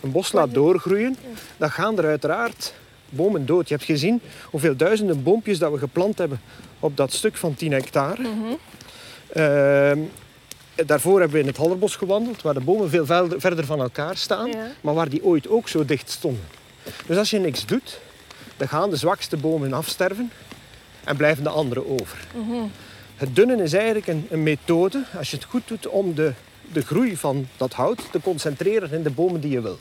[SPEAKER 2] een bos laat doorgroeien, dan gaan er uiteraard bomen dood. Je hebt gezien hoeveel duizenden boompjes dat we geplant hebben op dat stuk van 10 hectare.
[SPEAKER 1] Mm -hmm.
[SPEAKER 2] uh, daarvoor hebben we in het Hallerbos gewandeld, waar de bomen veel verder van elkaar staan,
[SPEAKER 1] ja.
[SPEAKER 2] maar waar die ooit ook zo dicht stonden. Dus als je niks doet, dan gaan de zwakste bomen afsterven en blijven de andere over.
[SPEAKER 1] Mm -hmm.
[SPEAKER 2] Het dunnen is eigenlijk een, een, methode, als je het goed doet, om de, de groei van dat hout te concentreren in de bomen die je wil.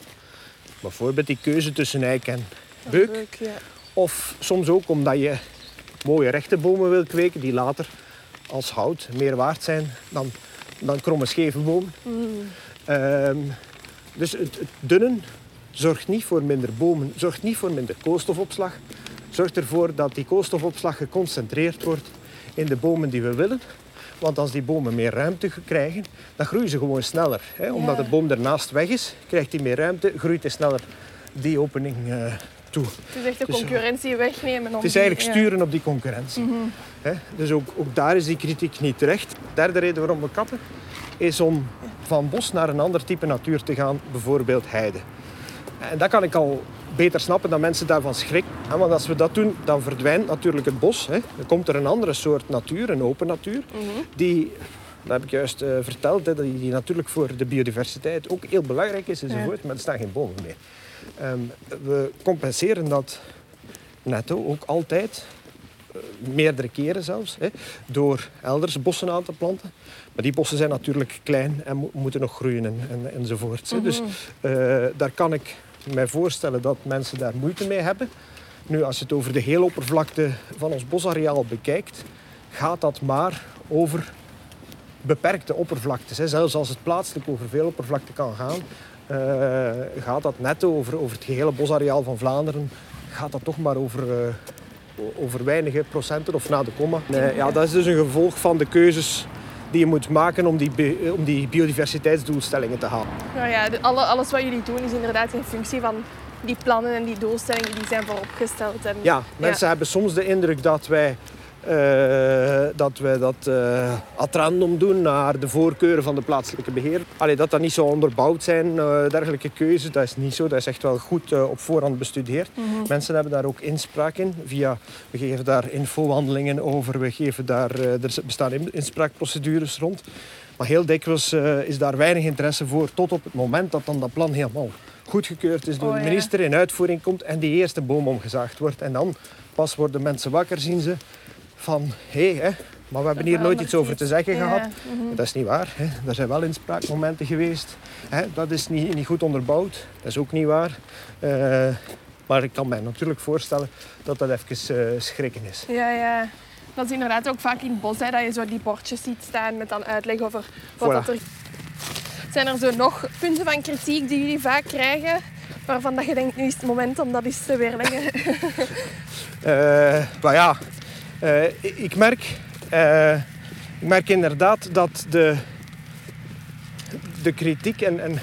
[SPEAKER 2] Bijvoorbeeld die keuze tussen eik en beuk.
[SPEAKER 1] Ja.
[SPEAKER 2] Of soms ook omdat je mooie rechte bomen wil kweken die later als hout meer waard zijn dan, dan kromme scheve bomen.
[SPEAKER 1] Mm.
[SPEAKER 2] Um, dus het, het, dunnen zorgt niet voor minder bomen, zorgt niet voor minder koolstofopslag. Zorgt ervoor dat die koolstofopslag geconcentreerd wordt in de bomen die we willen. Want als die bomen meer ruimte krijgen, dan groeien ze gewoon sneller. Hè? Omdat de boom ernaast weg is, krijgt hij meer ruimte, groeit hij sneller die opening uh, toe.
[SPEAKER 1] Het is echt de
[SPEAKER 2] Dus,
[SPEAKER 1] concurrentie wegnemen. Om
[SPEAKER 2] Het is
[SPEAKER 1] die-
[SPEAKER 2] eigenlijk
[SPEAKER 1] ja.
[SPEAKER 2] sturen op die concurrentie.
[SPEAKER 1] Mhm.
[SPEAKER 2] Hè? Dus ook, ook daar is die kritiek niet terecht. De derde reden waarom we kappen is om van bos naar een ander type natuur te gaan, bijvoorbeeld heide. En dat kan ik al beter snappen dat mensen daarvan schrikken. Want als we dat doen, dan verdwijnt natuurlijk het bos. Hè. Dan komt er een andere soort natuur, een open natuur,
[SPEAKER 1] Mhm.
[SPEAKER 2] die, dat heb ik juist eh, verteld, hè, die, die natuurlijk voor de biodiversiteit ook heel belangrijk is enzovoort, maar er staan geen bomen meer. Ehm, we compenseren dat netto ook altijd, eh, meerdere keren zelfs, hè, door elders bossen aan te planten. Maar die bossen zijn natuurlijk klein en mo- moeten nog groeien en, en, enzovoort. hè. Dus
[SPEAKER 1] Mhm.
[SPEAKER 2] eh, daar kan ik mij voorstellen dat mensen daar moeite mee hebben. Nu, als je het over de hele oppervlakte van ons bosareaal bekijkt, gaat dat maar over beperkte oppervlaktes. Zelfs als het plaatselijk over veel oppervlakte kan gaan, eh, gaat dat netto over, over het gehele bosareaal van Vlaanderen, gaat dat toch maar over, eh, o- over weinige procenten of na de komma. Nee, ja, dat is dus een gevolg van de keuzes die je moet maken om die, bi- om die biodiversiteitsdoelstellingen te halen.
[SPEAKER 1] Nou ja, alle, alles wat jullie doen is inderdaad in functie van die plannen en die doelstellingen die zijn vooropgesteld. En,
[SPEAKER 2] Ja, mensen hebben soms de indruk dat wij eh, dat, wij dat ad random doen naar de voorkeuren van de plaatselijke beheer. Allee, dat dat niet zo onderbouwd zijn, eh, dergelijke keuzes, dat is niet zo. Dat is echt wel goed op voorhand bestudeerd.
[SPEAKER 1] Mhm.
[SPEAKER 2] Mensen hebben daar ook inspraak in. Via, we geven daar infowandelingen over, we geven daar, er bestaan in- inspraakprocedures rond. Maar heel dikwijls is daar weinig interesse voor tot op het moment dat dan dat plan helemaal goedgekeurd is door
[SPEAKER 1] Oh,
[SPEAKER 2] de minister, in uitvoering komt en die eerste boom omgezaagd wordt. En dan pas worden mensen wakker, zien ze van hé, hè, maar we hebben hier nooit iets over te zeggen
[SPEAKER 1] Ja,
[SPEAKER 2] gehad.
[SPEAKER 1] mhm.
[SPEAKER 2] Dat is niet waar. Hè. Er zijn wel inspraakmomenten geweest. Hè. Dat is niet, niet goed onderbouwd. Dat is ook niet waar. Eh, maar ik kan mij natuurlijk voorstellen dat dat even eh, schrikken is.
[SPEAKER 1] Ja, ja. Dat is inderdaad ook vaak in het bos, hè, dat je zo die bordjes ziet staan met dan uitleg over wat
[SPEAKER 2] Voilà.
[SPEAKER 1] dat er... Zijn er zo nog punten van kritiek die jullie vaak krijgen, waarvan dat je denkt, nu is het moment om dat eens te weerleggen?
[SPEAKER 2] Eh, maar ja, eh, ik- merk, eh, ik merk inderdaad dat de, de kritiek en, en,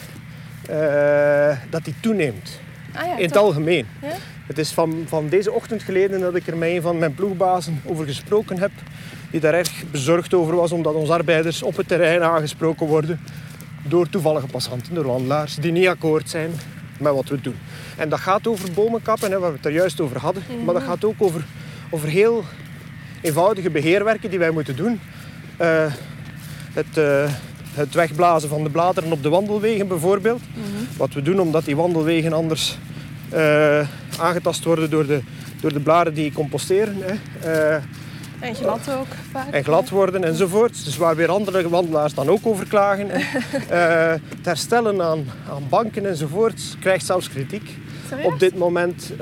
[SPEAKER 2] eh, dat die toeneemt.
[SPEAKER 1] Ah ja,
[SPEAKER 2] In het
[SPEAKER 1] toch?
[SPEAKER 2] algemeen.
[SPEAKER 1] Ja?
[SPEAKER 2] Het is van, van deze ochtend geleden dat ik er met een van mijn ploegbazen over gesproken heb. Die daar erg bezorgd over was omdat onze arbeiders op het terrein aangesproken worden door toevallige passanten, door wandelaars, die niet akkoord zijn met wat we doen. En dat gaat over bomenkappen, hè, waar we het er juist over hadden. Maar dat gaat ook over, over heel eenvoudige beheerwerken die wij moeten doen. Eh, het, eh, het wegblazen van de bladeren op de wandelwegen bijvoorbeeld. Wat we doen omdat die wandelwegen anders eh, aangetast worden door de, door de blaren die composteren. Hè.
[SPEAKER 1] En glad ook vaak.
[SPEAKER 2] en glad worden enzovoort. Dus waar weer andere wandelaars dan ook over klagen. hè. Het herstellen aan, aan banken enzovoort krijgt zelfs kritiek
[SPEAKER 1] Serieus?
[SPEAKER 2] op dit moment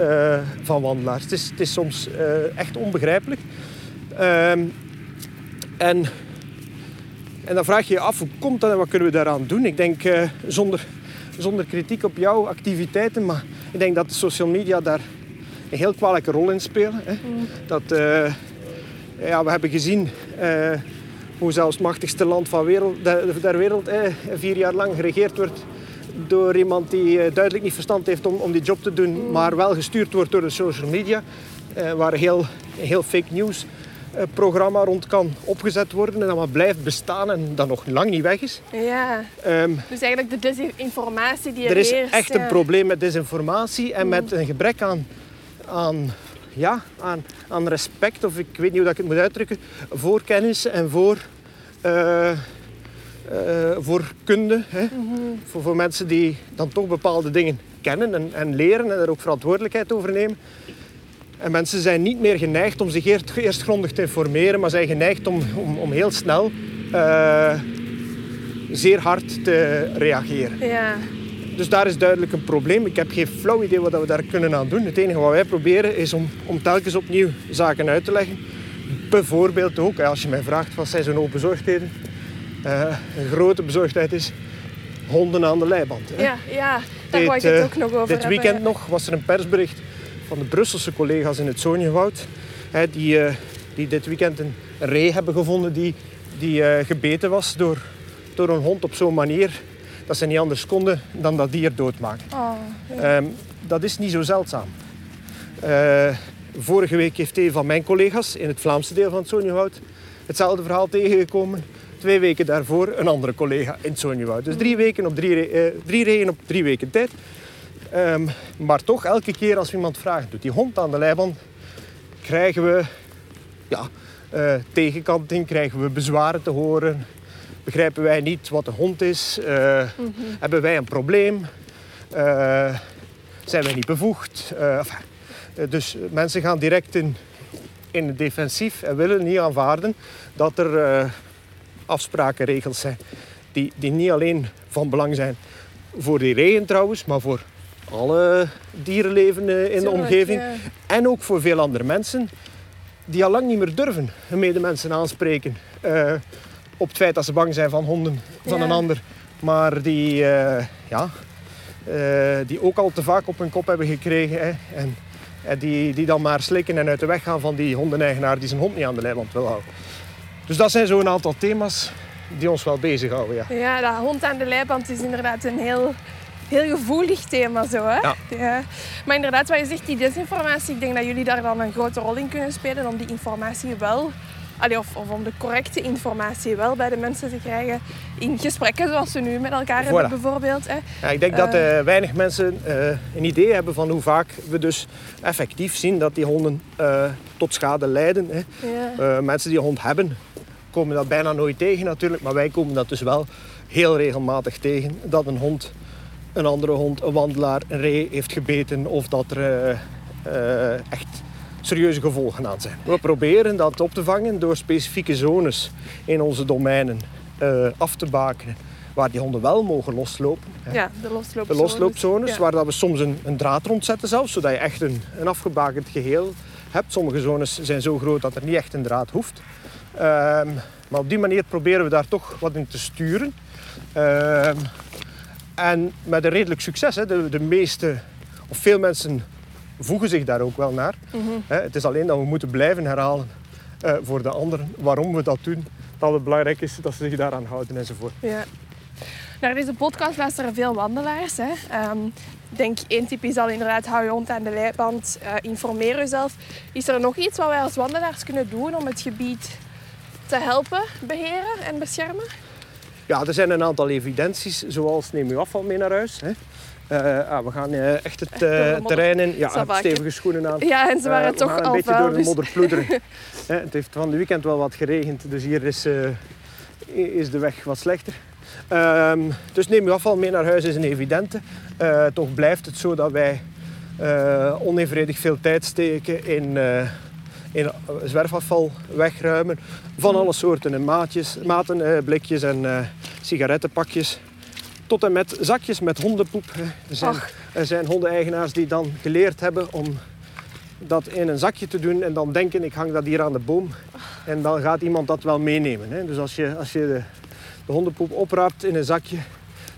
[SPEAKER 2] van wandelaars. Het is, het is soms echt onbegrijpelijk. Ehm, en, en dan vraag je je af, hoe komt dat en wat kunnen we daaraan doen? Ik denk, eh, zonder, zonder kritiek op jouw activiteiten, maar ik denk dat de social media daar een heel kwalijke rol in spelen. Hè. Dat, eh, ja, we hebben gezien eh, hoe zelfs het machtigste land van wereld, der, der wereld eh, vier jaar lang geregeerd wordt door iemand die duidelijk niet verstand heeft om, om die job te doen, maar wel gestuurd wordt door de social media, waar heel, heel fake news programma rond kan opgezet worden en dat maar blijft bestaan en dat nog lang niet weg is.
[SPEAKER 1] Ja,
[SPEAKER 2] Ehm,
[SPEAKER 1] dus eigenlijk de desinformatie die er,
[SPEAKER 2] er is echt een
[SPEAKER 1] ja.
[SPEAKER 2] probleem met desinformatie en met een gebrek aan, aan, ja, aan, aan respect, of ik weet niet hoe dat ik het moet uitdrukken, voor kennis en voor, eh, eh, voor kunde. Hè? voor, voor mensen die dan toch bepaalde dingen kennen en, en leren en er ook verantwoordelijkheid over nemen. En mensen zijn niet meer geneigd om zich eerst, eerst grondig te informeren, maar zijn geneigd om, om, om heel snel eh, zeer hard te reageren.
[SPEAKER 1] Ja,
[SPEAKER 2] Dus daar is duidelijk een probleem. Ik heb geen flauw idee wat we daar kunnen aan doen. Het enige wat wij proberen is om, om telkens opnieuw zaken uit te leggen. Bijvoorbeeld ook, als je mij vraagt wat zijn zo'n hoop bezorgdheden. Eh, een grote bezorgdheid is honden aan de leiband. hè.
[SPEAKER 1] ja, ja daar wou ik het
[SPEAKER 2] eh,
[SPEAKER 1] ook nog over
[SPEAKER 2] Dit
[SPEAKER 1] hebben.
[SPEAKER 2] weekend nog was er een persbericht van de Brusselse collega's in het Zoniewoud. hè, die, eh, die dit weekend een ree hebben gevonden die, die eh, gebeten was door, door een hond op zo'n manier dat ze niet anders konden dan dat dier doodmaken.
[SPEAKER 1] Oh, ja.
[SPEAKER 2] Ehm, dat is niet zo zeldzaam. Eh, vorige week heeft een van mijn collega's in het Vlaamse deel van het Zoniewoud hetzelfde verhaal tegengekomen. Twee weken daarvoor een andere collega in het Zoniewoud. Dus drie, weken op drie, eh, drie reeën op drie weken tijd. Ehm, maar toch, elke keer als iemand vragen, doet die hond aan de leiband, krijgen we ja, eh, tegenkanting, krijgen we bezwaren te horen. Begrijpen wij niet wat de hond is? Eh, Hebben wij een probleem? Eh, zijn wij niet bevoegd? Enfin, dus mensen gaan direct in, in het defensief en willen niet aanvaarden dat er afspraken, regels zijn die, die niet alleen van belang zijn voor die reeën trouwens, maar voor alle dierenleven in de omgeving.
[SPEAKER 1] ja.
[SPEAKER 2] En ook voor veel andere mensen die al lang niet meer durven hun medemensen aanspreken eh, op het feit dat ze bang zijn van honden van
[SPEAKER 1] Ja.
[SPEAKER 2] een ander. Maar die, eh, ja, eh, die ook al te vaak op hun kop hebben gekregen. Hè, en en die, die dan maar slikken en uit de weg gaan van die hondeneigenaar die zijn hond niet aan de leiband wil houden. Dus dat zijn zo'n aantal thema's die ons wel bezighouden. Ja.
[SPEAKER 1] Ja, dat hond aan de leiband is inderdaad een heel, heel gevoelig thema. Zo, hè?
[SPEAKER 2] Ja.
[SPEAKER 1] Maar inderdaad, wat je zegt, die desinformatie, ik denk dat jullie daar dan een grote rol in kunnen spelen om die informatie wel, allee, of, of om de correcte informatie wel bij de mensen te krijgen in gesprekken zoals we nu met elkaar hebben bijvoorbeeld. Hè?
[SPEAKER 2] Ja, ik denk dat eh, weinig mensen eh, een idee hebben van hoe vaak we dus effectief zien dat die honden eh, tot schade lijden. Hè.
[SPEAKER 1] Ja.
[SPEAKER 2] Eh, mensen die een hond hebben, komen dat bijna nooit tegen natuurlijk, maar wij komen dat dus wel heel regelmatig tegen. Dat een hond, een andere hond, een wandelaar, een ree heeft gebeten of dat er eh, eh, echt serieuze gevolgen aan zijn. We proberen dat op te vangen door specifieke zones in onze domeinen eh, af te bakenen waar die honden wel mogen loslopen. hè.
[SPEAKER 1] Ja, de
[SPEAKER 2] De
[SPEAKER 1] losloopzones.
[SPEAKER 2] losloopzones,
[SPEAKER 1] Ja.
[SPEAKER 2] waar dat we soms een, een draad rond zetten zelfs, zodat je echt een, een afgebakend geheel hebt. Sommige zones zijn zo groot dat er niet echt een draad hoeft. Ehm, maar op die manier proberen we daar toch wat in te sturen. Ehm, en met een redelijk succes. Hè. De, de meeste, of veel mensen voegen zich daar ook wel naar.
[SPEAKER 1] Mhm.
[SPEAKER 2] Het is alleen dat we moeten blijven herhalen eh, voor de anderen waarom we dat doen. Dat het belangrijk is dat ze zich daaraan houden enzovoort.
[SPEAKER 1] Ja. Naar deze podcast luisteren veel wandelaars. Hè. Ik denk één tip is al inderdaad hou je hond aan de leiband, eh, informeer jezelf. Is er nog iets wat wij als wandelaars kunnen doen om het gebied te helpen beheren en beschermen?
[SPEAKER 2] Ja, er zijn een aantal evidenties, zoals neem uw afval mee naar huis. Hè. Eh, ah, we gaan eh, echt het eh, terrein in. Ja, stevige schoenen aan.
[SPEAKER 1] Ja, en ze waren toch
[SPEAKER 2] gaan een
[SPEAKER 1] al
[SPEAKER 2] beetje door de modder ploeteren. Hè, het heeft van de weekend wel wat geregend, dus hier is, is de weg wat slechter. Ehm, dus neem uw afval mee naar huis is een evidente. Toch blijft het zo dat wij onevenredig veel tijd steken in, in zwerfafval wegruimen. Van alle soorten en maatjes, maten, eh, blikjes en eh, sigarettenpakjes. Tot en met zakjes met hondenpoep. Er zijn,
[SPEAKER 1] Ach.
[SPEAKER 2] er zijn hondeneigenaars die dan geleerd hebben om dat in een zakje te doen en dan denken ik hang dat hier aan de boom. En dan gaat iemand dat wel meenemen. Hè. Dus als je, als je de, de hondenpoep opraapt in een zakje,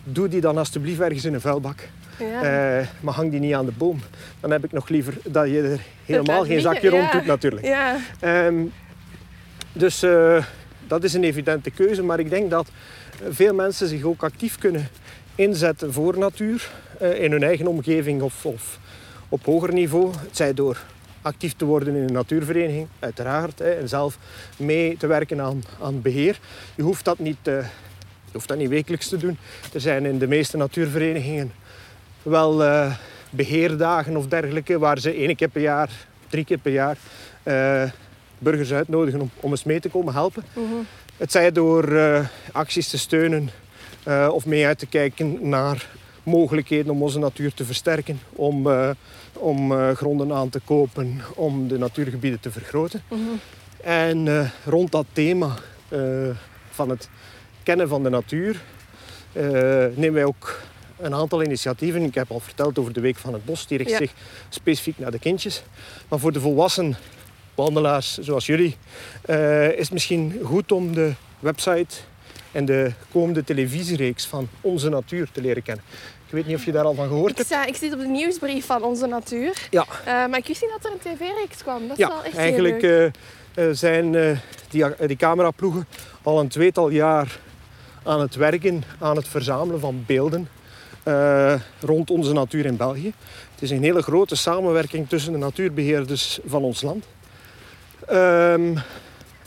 [SPEAKER 2] doe die dan alsjeblieft ergens in een vuilbak.
[SPEAKER 1] Ja.
[SPEAKER 2] Eh, maar hang die niet aan de boom. Dan heb ik nog liever dat je er helemaal geen
[SPEAKER 1] liggen,
[SPEAKER 2] zakje rond
[SPEAKER 1] ja.
[SPEAKER 2] doet natuurlijk.
[SPEAKER 1] ja.
[SPEAKER 2] Ehm, dus eh, dat is een evidente keuze. Maar ik denk dat veel mensen zich ook actief kunnen inzetten voor natuur. eh, in hun eigen omgeving of, of op hoger niveau. Het zij door actief te worden in een natuurvereniging, uiteraard. Hè, en zelf mee te werken aan, aan beheer. Je hoeft dat niet, je hoeft dat niet wekelijks te doen. Er zijn in de meeste natuurverenigingen wel eh, beheerdagen of dergelijke, waar ze één keer per jaar, drie keer per jaar eh, burgers uitnodigen om, om eens mee te komen helpen.
[SPEAKER 1] Mhm.
[SPEAKER 2] Het zij door eh, acties te steunen of mee uit te kijken naar mogelijkheden om onze natuur te versterken, om, om gronden aan te kopen, om de natuurgebieden te vergroten.
[SPEAKER 1] Mhm.
[SPEAKER 2] En rond dat thema van het kennen van de natuur nemen wij ook een aantal initiatieven. Ik heb al verteld over de Week van het Bos, die richt
[SPEAKER 1] Ja.
[SPEAKER 2] zich specifiek naar de kindjes. Maar voor de volwassen wandelaars zoals jullie eh, is het misschien goed om de website en de komende televisiereeks van Onze Natuur te leren kennen. Ik weet niet of je daar al van gehoord
[SPEAKER 1] Ik,
[SPEAKER 2] hebt.
[SPEAKER 1] sta, ik zit op de nieuwsbrief van Onze Natuur.
[SPEAKER 2] Ja.
[SPEAKER 1] Eh, maar ik wist niet dat er een tv-reeks kwam. Dat is
[SPEAKER 2] Ja,
[SPEAKER 1] wel echt
[SPEAKER 2] eigenlijk
[SPEAKER 1] heel leuk.
[SPEAKER 2] eh, zijn die, die cameraploegen al een tweetal jaar aan het werken, aan het verzamelen van beelden eh, rond onze natuur in België. Het is een hele grote samenwerking tussen de natuurbeheerders van ons land. Ehm,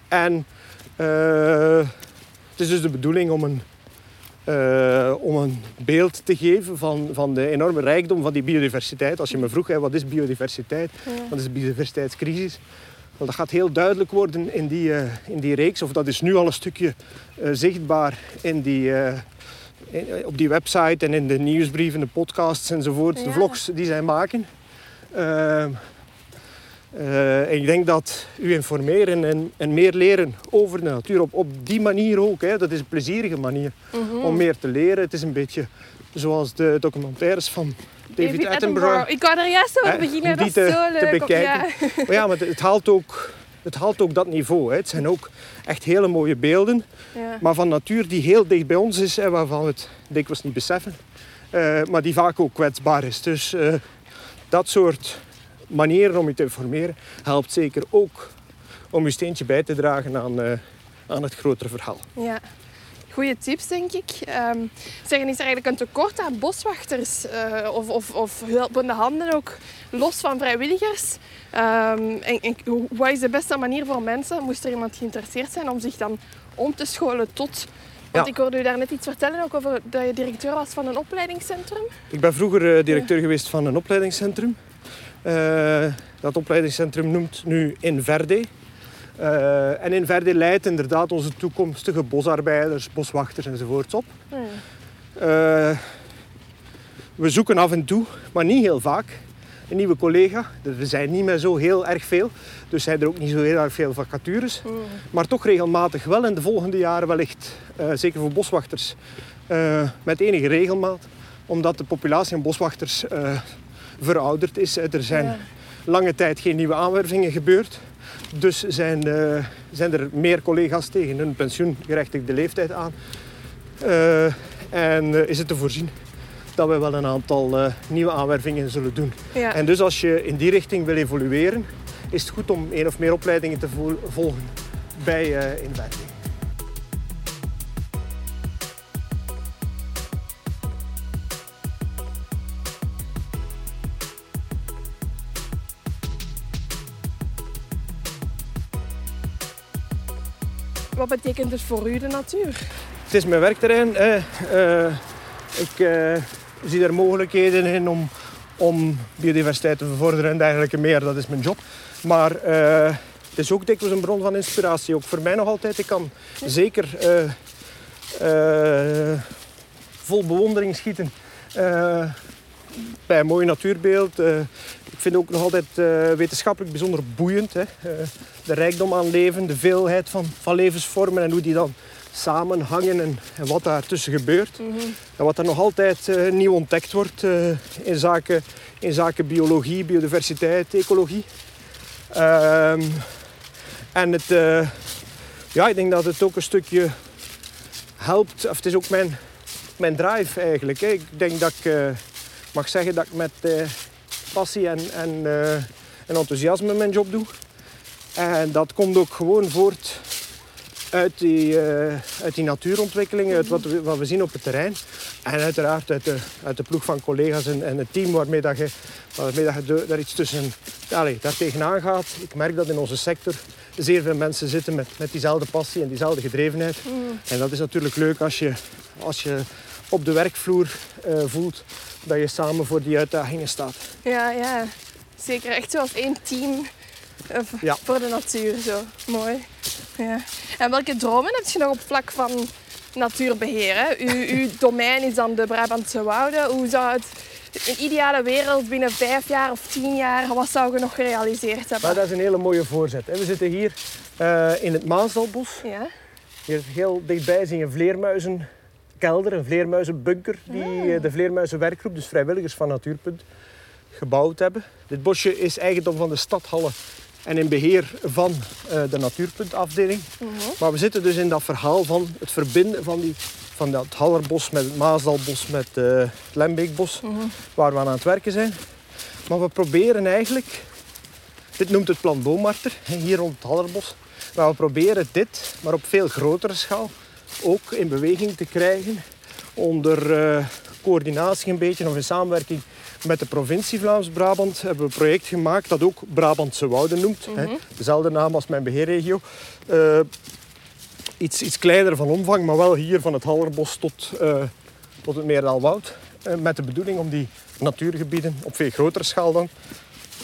[SPEAKER 2] en eh, het is dus de bedoeling om een, eh, om een beeld te geven van, van de enorme rijkdom van die biodiversiteit. Als je me vroeg, hè, wat is biodiversiteit?
[SPEAKER 1] Ja.
[SPEAKER 2] Wat is de biodiversiteitscrisis? Wel, dat gaat heel duidelijk worden in die, in die reeks. Of dat is nu al een stukje zichtbaar in die, op die website en in de nieuwsbrieven, de podcasts enzovoort. De vlogs die zij maken. Eh, en ik denk dat u informeren en, en meer leren over de natuur op, op die manier ook. Hè. Dat is een plezierige manier
[SPEAKER 1] Mhm.
[SPEAKER 2] om meer te leren. Het is een beetje zoals de documentaires van David, Attenborough.
[SPEAKER 1] Ik wou er juist over beginnen. Dat is
[SPEAKER 2] te-
[SPEAKER 1] zo
[SPEAKER 2] te
[SPEAKER 1] leuk. om-
[SPEAKER 2] bekijken.
[SPEAKER 1] Ja.
[SPEAKER 2] Maar ja, maar het, het haalt ook, het haalt ook dat niveau. Hè. Het zijn ook echt hele mooie beelden,
[SPEAKER 1] Ja.
[SPEAKER 2] maar van natuur die heel dicht bij ons is en waarvan we het dikwijls niet beseffen. Eh, maar die vaak ook kwetsbaar is. Dus eh, dat soort manieren om je te informeren helpt zeker ook om je steentje bij te dragen aan, eh, aan het grotere verhaal.
[SPEAKER 1] Ja. Goeie tips, denk ik. Zeggen, is er eigenlijk een tekort aan boswachters eh, of, of, of hulpende handen ook, los van vrijwilligers? Ehm, en, en hoe- wat is de beste manier voor mensen, moest er iemand geïnteresseerd zijn, om zich dan om te scholen tot... Want
[SPEAKER 2] Ja.
[SPEAKER 1] ik hoorde u daar net iets vertellen ook over dat je directeur was van een opleidingscentrum.
[SPEAKER 2] Ik ben vroeger eh, directeur geweest van een opleidingscentrum. Eh, dat opleidingscentrum noemt nu Inverde. Eh, en in verder leidt inderdaad onze toekomstige bosarbeiders, boswachters enzovoorts op.
[SPEAKER 1] Hmm.
[SPEAKER 2] Eh, we zoeken af en toe, maar niet heel vaak, een nieuwe collega. Dus we zijn niet meer zo heel erg veel, dus zijn er ook niet zo heel erg veel vacatures.
[SPEAKER 1] Hmm.
[SPEAKER 2] Maar toch regelmatig wel in de volgende jaren wellicht, eh, zeker voor boswachters, met enige regelmaat. Omdat de populatie aan boswachters verouderd is. Er zijn
[SPEAKER 1] Ja.
[SPEAKER 2] lange tijd geen nieuwe aanwervingen gebeurd. Dus zijn, eh, zijn er meer collega's tegen hun pensioengerechtigde leeftijd aan. Eh, en eh, is het te voorzien dat we wel een aantal nieuwe aanwervingen zullen doen.
[SPEAKER 1] Ja.
[SPEAKER 2] En dus als je in die richting wil evolueren, is het goed om één of meer opleidingen te vo- volgen bij inwerking.
[SPEAKER 1] Wat betekent dus voor u de natuur?
[SPEAKER 2] Het is mijn werkterrein. Eh, ik eh, zie er mogelijkheden in om, om biodiversiteit te bevorderen en dergelijke meer. Dat is mijn job. Maar eh, het is ook dikwijls een bron van inspiratie. Ook voor mij nog altijd. Ik kan zeker vol bewondering schieten bij een mooi natuurbeeld. Ik vind het ook nog altijd wetenschappelijk bijzonder boeiend. Hè. De rijkdom aan leven, de veelheid van, van levensvormen en hoe die dan samenhangen en, en wat daartussen gebeurt. En wat er nog altijd eh, nieuw ontdekt wordt eh, in, zaken, in zaken biologie, biodiversiteit, ecologie. Ehm, en het, eh, ja, ik denk dat het ook een stukje helpt, of het is ook mijn, mijn drive eigenlijk. Hè. Ik denk dat ik mag zeggen dat ik met passie en, en, en enthousiasme mijn job doe. En dat komt ook gewoon voort uit die, eh, uit die natuurontwikkeling, uit wat we, wat we zien op het terrein. En uiteraard uit de, uit de ploeg van collega's en, en het team waarmee, dat je, waarmee dat je de- daar iets tussen daar tegenaan gaat. Ik merk dat in onze sector zeer veel mensen zitten met, met diezelfde passie en diezelfde gedrevenheid. En dat is natuurlijk leuk als je, als je op de werkvloer eh, voelt dat je samen voor die uitdagingen staat.
[SPEAKER 1] Ja, ja. Zeker echt zoals één team
[SPEAKER 2] Ja.
[SPEAKER 1] voor de natuur. Zo. Mooi. Ja. En welke dromen heb je nog op vlak van natuurbeheer? Hè? Uw, uw domein is dan de Brabantse Wouden. Hoe zou het in ideale wereld binnen vijf jaar of tien jaar, wat zou je nog gerealiseerd
[SPEAKER 2] Maar
[SPEAKER 1] hebben?
[SPEAKER 2] dat is een hele mooie voorzet. We zitten hier eh, in het Maasdalbos.
[SPEAKER 1] Ja.
[SPEAKER 2] Hier heel dichtbij zie je een vleermuizenkelder, een vleermuizenbunker die eh, de vleermuizenwerkgroep, dus vrijwilligers van Natuurpunt, gebouwd hebben. Dit bosje is eigendom van de stadhallen en in beheer van eh, de Natuurpuntafdeling. Maar we zitten dus in dat verhaal van het verbinden van, die, van dat Hallerbos met het Maasdalbos met eh, het Lembeekbos, waar we aan aan het werken zijn. Maar we proberen eigenlijk, dit noemt het plan Boomarter, hier rond het Hallerbos. Maar we proberen dit, maar op veel grotere schaal, ook in beweging te krijgen. Onder eh, coördinatie een beetje, of in samenwerking met de provincie Vlaams-Brabant, hebben we een project gemaakt dat ook Brabantse Wouden noemt. hè. Dezelfde naam als mijn beheerregio. Eh, iets, iets kleiner van omvang, maar wel hier van het Hallerbos tot, eh, tot het Meerdaalwoud. Eh, met de bedoeling om die natuurgebieden op veel grotere schaal dan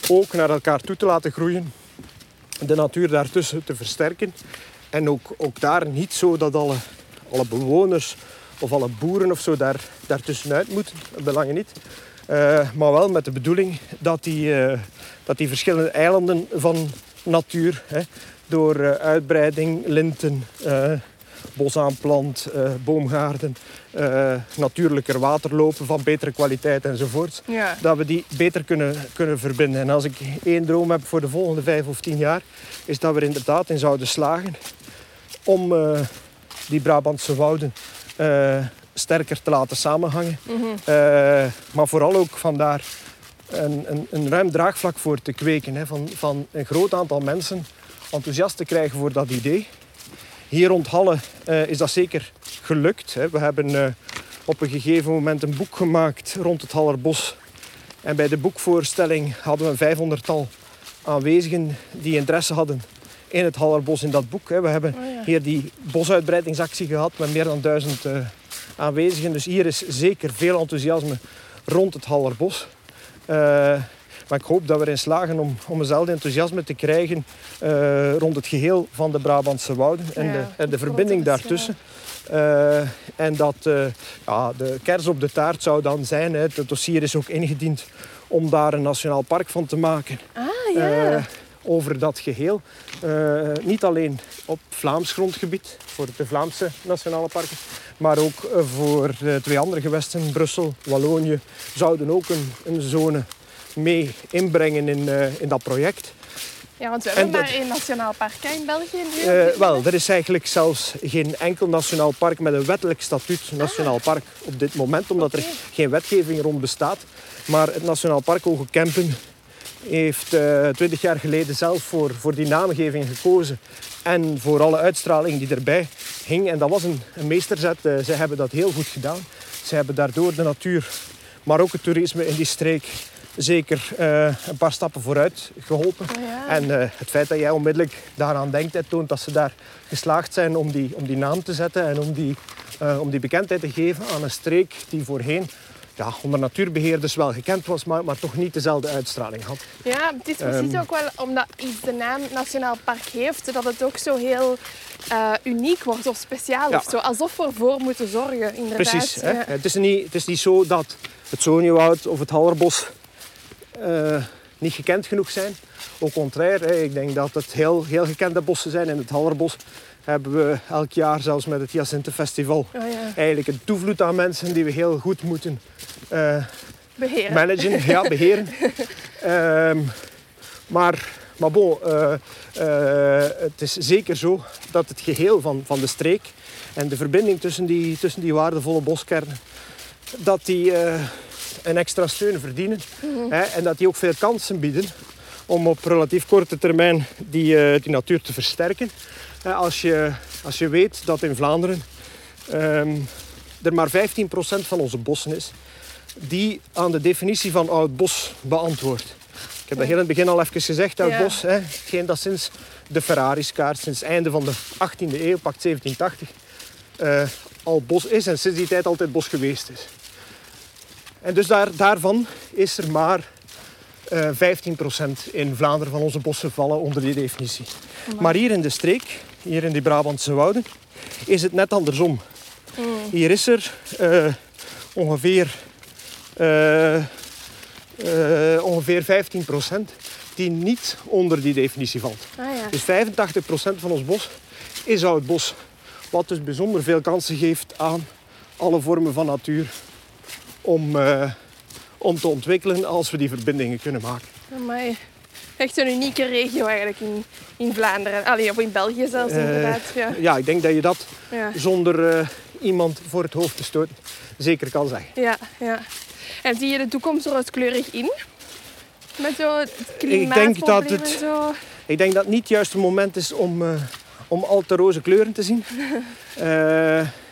[SPEAKER 2] ook naar elkaar toe te laten groeien. De natuur daartussen te versterken. En ook, ook daar niet zo dat alle, alle bewoners of alle boeren of zo daar, daartussenuit moeten. Belangen niet. Eh, maar wel met de bedoeling dat die, eh, dat die verschillende eilanden van natuur, hè, door eh, uitbreiding, linten, bosaanplant, boomgaarden, natuurlijker waterlopen van betere kwaliteit enzovoort,
[SPEAKER 1] Ja.
[SPEAKER 2] dat we die beter kunnen, kunnen verbinden. En als ik één droom heb voor de volgende vijf of tien jaar, is dat we er inderdaad in zouden slagen om die Brabantse wouden sterker te laten samenhangen. Eh, maar vooral ook vandaar een, een, een ruim draagvlak voor te kweken. Hè, van, van een groot aantal mensen enthousiast te krijgen voor dat idee. Hier rond Halle eh, is dat zeker gelukt. Hè. We hebben eh, op een gegeven moment een boek gemaakt rond het Hallerbos. En bij de boekvoorstelling hadden we een vijfhonderdtal aanwezigen die interesse hadden in het Hallerbos, in dat boek. Hè. We hebben
[SPEAKER 1] Oh ja.
[SPEAKER 2] hier die bosuitbreidingsactie gehad met meer dan duizend aanwezigen. Dus hier is zeker veel enthousiasme rond het Hallerbos. Eh, Maar ik hoop dat we erin slagen om, om eenzelfde enthousiasme te krijgen uh, rond het geheel van de Brabantse wouden en
[SPEAKER 1] Ja,
[SPEAKER 2] de, en de verbinding daartussen. Eh, en dat eh, ja, de kers op de taart zou dan zijn. Hè. Het dossier is ook ingediend om daar een nationaal park van te maken.
[SPEAKER 1] Ah ja.
[SPEAKER 2] Eh, over dat geheel. Eh, niet alleen op Vlaams grondgebied, voor de Vlaamse nationale parken, maar ook eh, voor de twee andere gewesten, Brussel, Wallonië, zouden ook een, een zone mee inbrengen in, eh, in dat project.
[SPEAKER 1] ja, want we hebben
[SPEAKER 2] en dat-
[SPEAKER 1] maar één nationaal park hè, in België nu.
[SPEAKER 2] Eh, wel, er is eigenlijk zelfs geen enkel nationaal park met een wettelijk statuut nationaal park op dit moment, omdat er geen wetgeving rond bestaat. Maar het Nationaal Park Hoge Kempen heeft eh, twintig jaar geleden zelf voor, voor die naamgeving gekozen. En voor alle uitstraling die erbij hing. En dat was een, een meesterzet. Eh, zij hebben dat heel goed gedaan. Ze hebben daardoor de natuur, maar ook het toerisme in die streek zeker eh, een paar stappen vooruit geholpen.
[SPEAKER 1] Oh, ja.
[SPEAKER 2] En het feit dat jij onmiddellijk daaraan denkt, het toont dat ze daar geslaagd zijn om die, om die naam te zetten en om die, om die bekendheid te geven aan een streek die voorheen ja, onder natuurbeheerders wel gekend was, maar, maar toch niet dezelfde uitstraling had.
[SPEAKER 1] Ja, het is precies
[SPEAKER 2] Ehm.
[SPEAKER 1] ook wel omdat iets de naam Nationaal Park heeft, dat het ook zo heel eh, uniek wordt of speciaal
[SPEAKER 2] Ja.
[SPEAKER 1] of zo. Alsof we ervoor moeten zorgen, inderdaad.
[SPEAKER 2] Precies. Hè?
[SPEAKER 1] Ja.
[SPEAKER 2] Het, is niet, het is niet zo dat het Zoniewoud of het Hallerbos eh, niet gekend genoeg zijn. Au contraire, hè, ik denk dat het heel, heel gekende bossen zijn. In het Hallerbos hebben we elk jaar, zelfs met het Jacintenfestival,
[SPEAKER 1] Oh, ja.
[SPEAKER 2] eigenlijk een toevloed aan mensen die we heel goed moeten eh,
[SPEAKER 1] Beheren.
[SPEAKER 2] managen, ja, beheren. Ehm, maar, maar bon, eh, eh, het is zeker zo dat het geheel van, van de streek en de verbinding tussen die, tussen die waardevolle boskernen, dat die een extra steun verdienen. Hè, en dat die ook veel kansen bieden om op relatief korte termijn die, die natuur te versterken. Als, je, als je weet dat in Vlaanderen ehm, er maar 15% van onze bossen is, die aan de definitie van oud bos beantwoordt. Ik heb dat heel in het begin al even gezegd, oud
[SPEAKER 1] Ja.
[SPEAKER 2] bos. Hè, hetgeen dat sinds de Ferraris-kaart, sinds het einde van de 18e eeuw, pakt 1780, eh, al bos is en sinds die tijd altijd bos geweest is. En dus daar, daarvan is er maar eh 15% in Vlaanderen van onze bossen vallen onder die definitie. Maar hier in de streek, hier in die Brabantse wouden, is het net andersom. Hier is er eh, ongeveer, eh, eh, ongeveer 15% die niet onder die definitie valt.
[SPEAKER 1] Ah, ja.
[SPEAKER 2] Dus 85% van ons bos is oud bos. Wat dus bijzonder veel kansen geeft aan alle vormen van natuur om, om te ontwikkelen als we die verbindingen kunnen maken.
[SPEAKER 1] Amai. Echt een unieke regio eigenlijk in, in Vlaanderen. Allee, of in België zelfs,
[SPEAKER 2] Eh,
[SPEAKER 1] inderdaad. Ja.
[SPEAKER 2] Ja, ik denk dat je dat
[SPEAKER 1] Ja.
[SPEAKER 2] zonder eh, iemand voor het hoofd te stoten zeker kan zeggen.
[SPEAKER 1] Ja, ja. En zie je de toekomst rooskleurig in? Met zo het
[SPEAKER 2] denk dat het-
[SPEAKER 1] zo.
[SPEAKER 2] Ik denk dat het niet het juiste moment is om, eh, om al te roze kleuren te zien.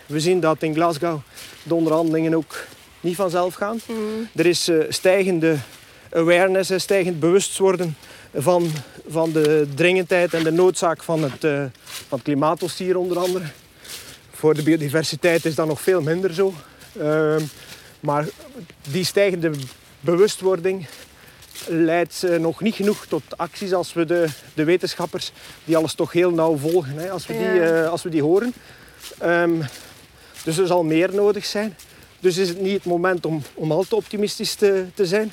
[SPEAKER 2] We zien dat in Glasgow de onderhandelingen ook niet vanzelf gaan.
[SPEAKER 1] Mm.
[SPEAKER 2] Er is stijgende awareness, stijgend bewustwording van, van de dringendheid en de noodzaak van het, eh van het klimaatdossier onder andere. Voor de biodiversiteit is dat nog veel minder zo. Ehm, maar die stijgende bewustwording leidt eh, nog niet genoeg tot acties als we de, de wetenschappers, die alles toch heel nauw volgen, hè, als, we die, eh, als we die horen. Ehm, dus er zal meer nodig zijn. Dus is het niet het moment om, om al te optimistisch te, te zijn.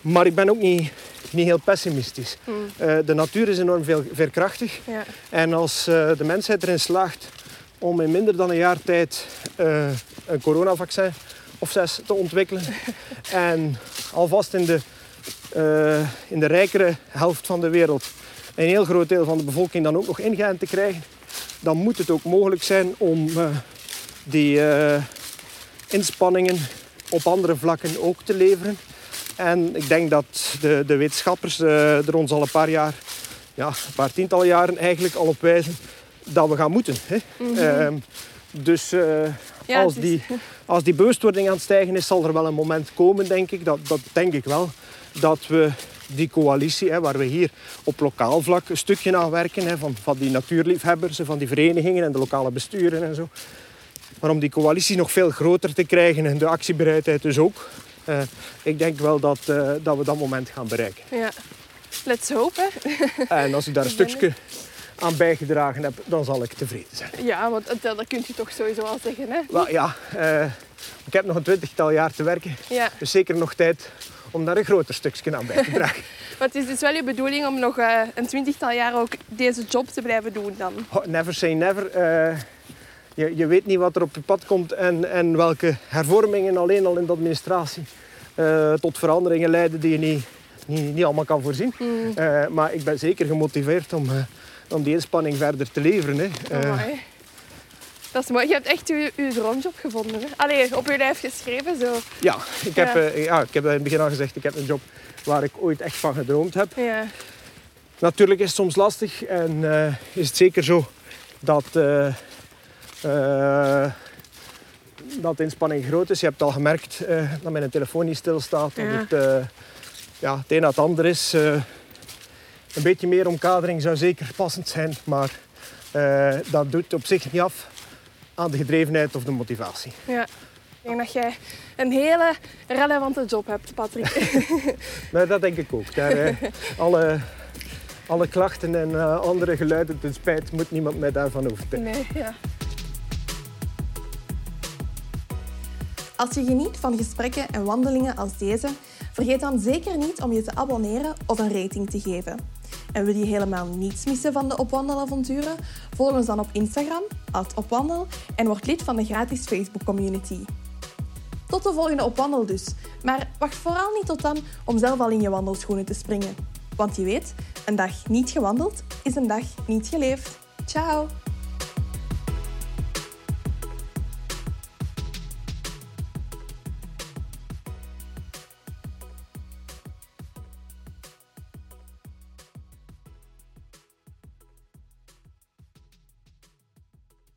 [SPEAKER 2] Maar ik ben ook niet, niet heel pessimistisch.
[SPEAKER 1] Mm.
[SPEAKER 2] Eh, de natuur is enorm veel, veerkrachtig.
[SPEAKER 1] Ja.
[SPEAKER 2] En als eh, de mensheid erin slaagt om in minder dan een jaar tijd eh, een coronavaccin of zes te ontwikkelen. en alvast in de, in de rijkere helft van de wereld een heel groot deel van de bevolking dan ook nog ingeënt te krijgen. Dan moet het ook mogelijk zijn om die inspanningen op andere vlakken ook te leveren. En ik denk dat de, de wetenschappers eh, er ons al een paar jaar, ja, een paar tientallen jaren eigenlijk al op wijzen dat we gaan moeten. Hè? Ehm, dus eh,
[SPEAKER 1] Mhm. Ja,
[SPEAKER 2] als,
[SPEAKER 1] is-
[SPEAKER 2] die, als die bewustwording aan het stijgen is, zal er wel een moment komen, denk ik. Dat, dat denk ik wel. Dat we die coalitie, hè, waar we hier op lokaal vlak een stukje aan werken, hè, van, van die natuurliefhebbers, en van die verenigingen en de lokale besturen en zo. Maar om die coalitie nog veel groter te krijgen en de actiebereidheid dus ook, eh, ik denk wel dat, eh, dat we dat moment gaan bereiken.
[SPEAKER 1] Ja. Let's hope. hè.
[SPEAKER 2] En als ik daar een stukje aan bijgedragen heb, dan zal ik tevreden zijn.
[SPEAKER 1] Ja, want dat, dat kun je toch sowieso al zeggen, hè?
[SPEAKER 2] Wel ja, eh, ik heb nog een twintigtal jaar te werken.
[SPEAKER 1] Ja.
[SPEAKER 2] Dus zeker nog tijd om daar een groter stukje aan bij te dragen.
[SPEAKER 1] Maar het is dus wel je bedoeling om nog een twintigtal jaar ook deze job te blijven doen dan.
[SPEAKER 2] Oh, Never say never. Je, je weet niet wat er op je pad komt en, en welke hervormingen alleen al in de administratie eh, tot veranderingen leiden die je niet, niet, niet allemaal kan voorzien. Eh, maar ik ben zeker gemotiveerd om, eh, om die inspanning verder te leveren. Hè.
[SPEAKER 1] Amai. Dat is mooi. Je hebt echt je, je droomjob gevonden. Hè? Allee, op je lijf geschreven zo.
[SPEAKER 2] ja, ik heb,
[SPEAKER 1] Ja.
[SPEAKER 2] ja, ik heb in het begin al gezegd, ik heb een job waar ik ooit echt van gedroomd heb.
[SPEAKER 1] Ja.
[SPEAKER 2] Natuurlijk is het soms lastig en is het zeker zo dat, dat de inspanning groot is. Je hebt al gemerkt eh, dat mijn telefoon niet stilstaat. Dat
[SPEAKER 1] Ja.
[SPEAKER 2] het, eh, ja, het een na het ander is. Eh, een beetje meer omkadering zou zeker passend zijn, maar eh, dat doet op zich niet af aan de gedrevenheid of de motivatie.
[SPEAKER 1] ja. Ik denk dat jij een hele relevante job hebt, Patrick.
[SPEAKER 2] Maar dat denk ik ook. Daar, eh, alle, alle klachten en eh, andere geluiden ten spijt moet niemand mij daarvan overtuigen.
[SPEAKER 1] Nee, ja.
[SPEAKER 3] Als je geniet van gesprekken en wandelingen als deze, vergeet dan zeker niet om je te abonneren of een rating te geven. En wil je helemaal niets missen van de Opwandelavonturen? Volg ons dan op Instagram, opwandel, en word lid van de gratis Facebook community. Tot de volgende Opwandel dus. Maar wacht vooral niet tot dan om zelf al in je wandelschoenen te springen. Want je weet, een dag niet gewandeld is een dag niet geleefd. Ciao!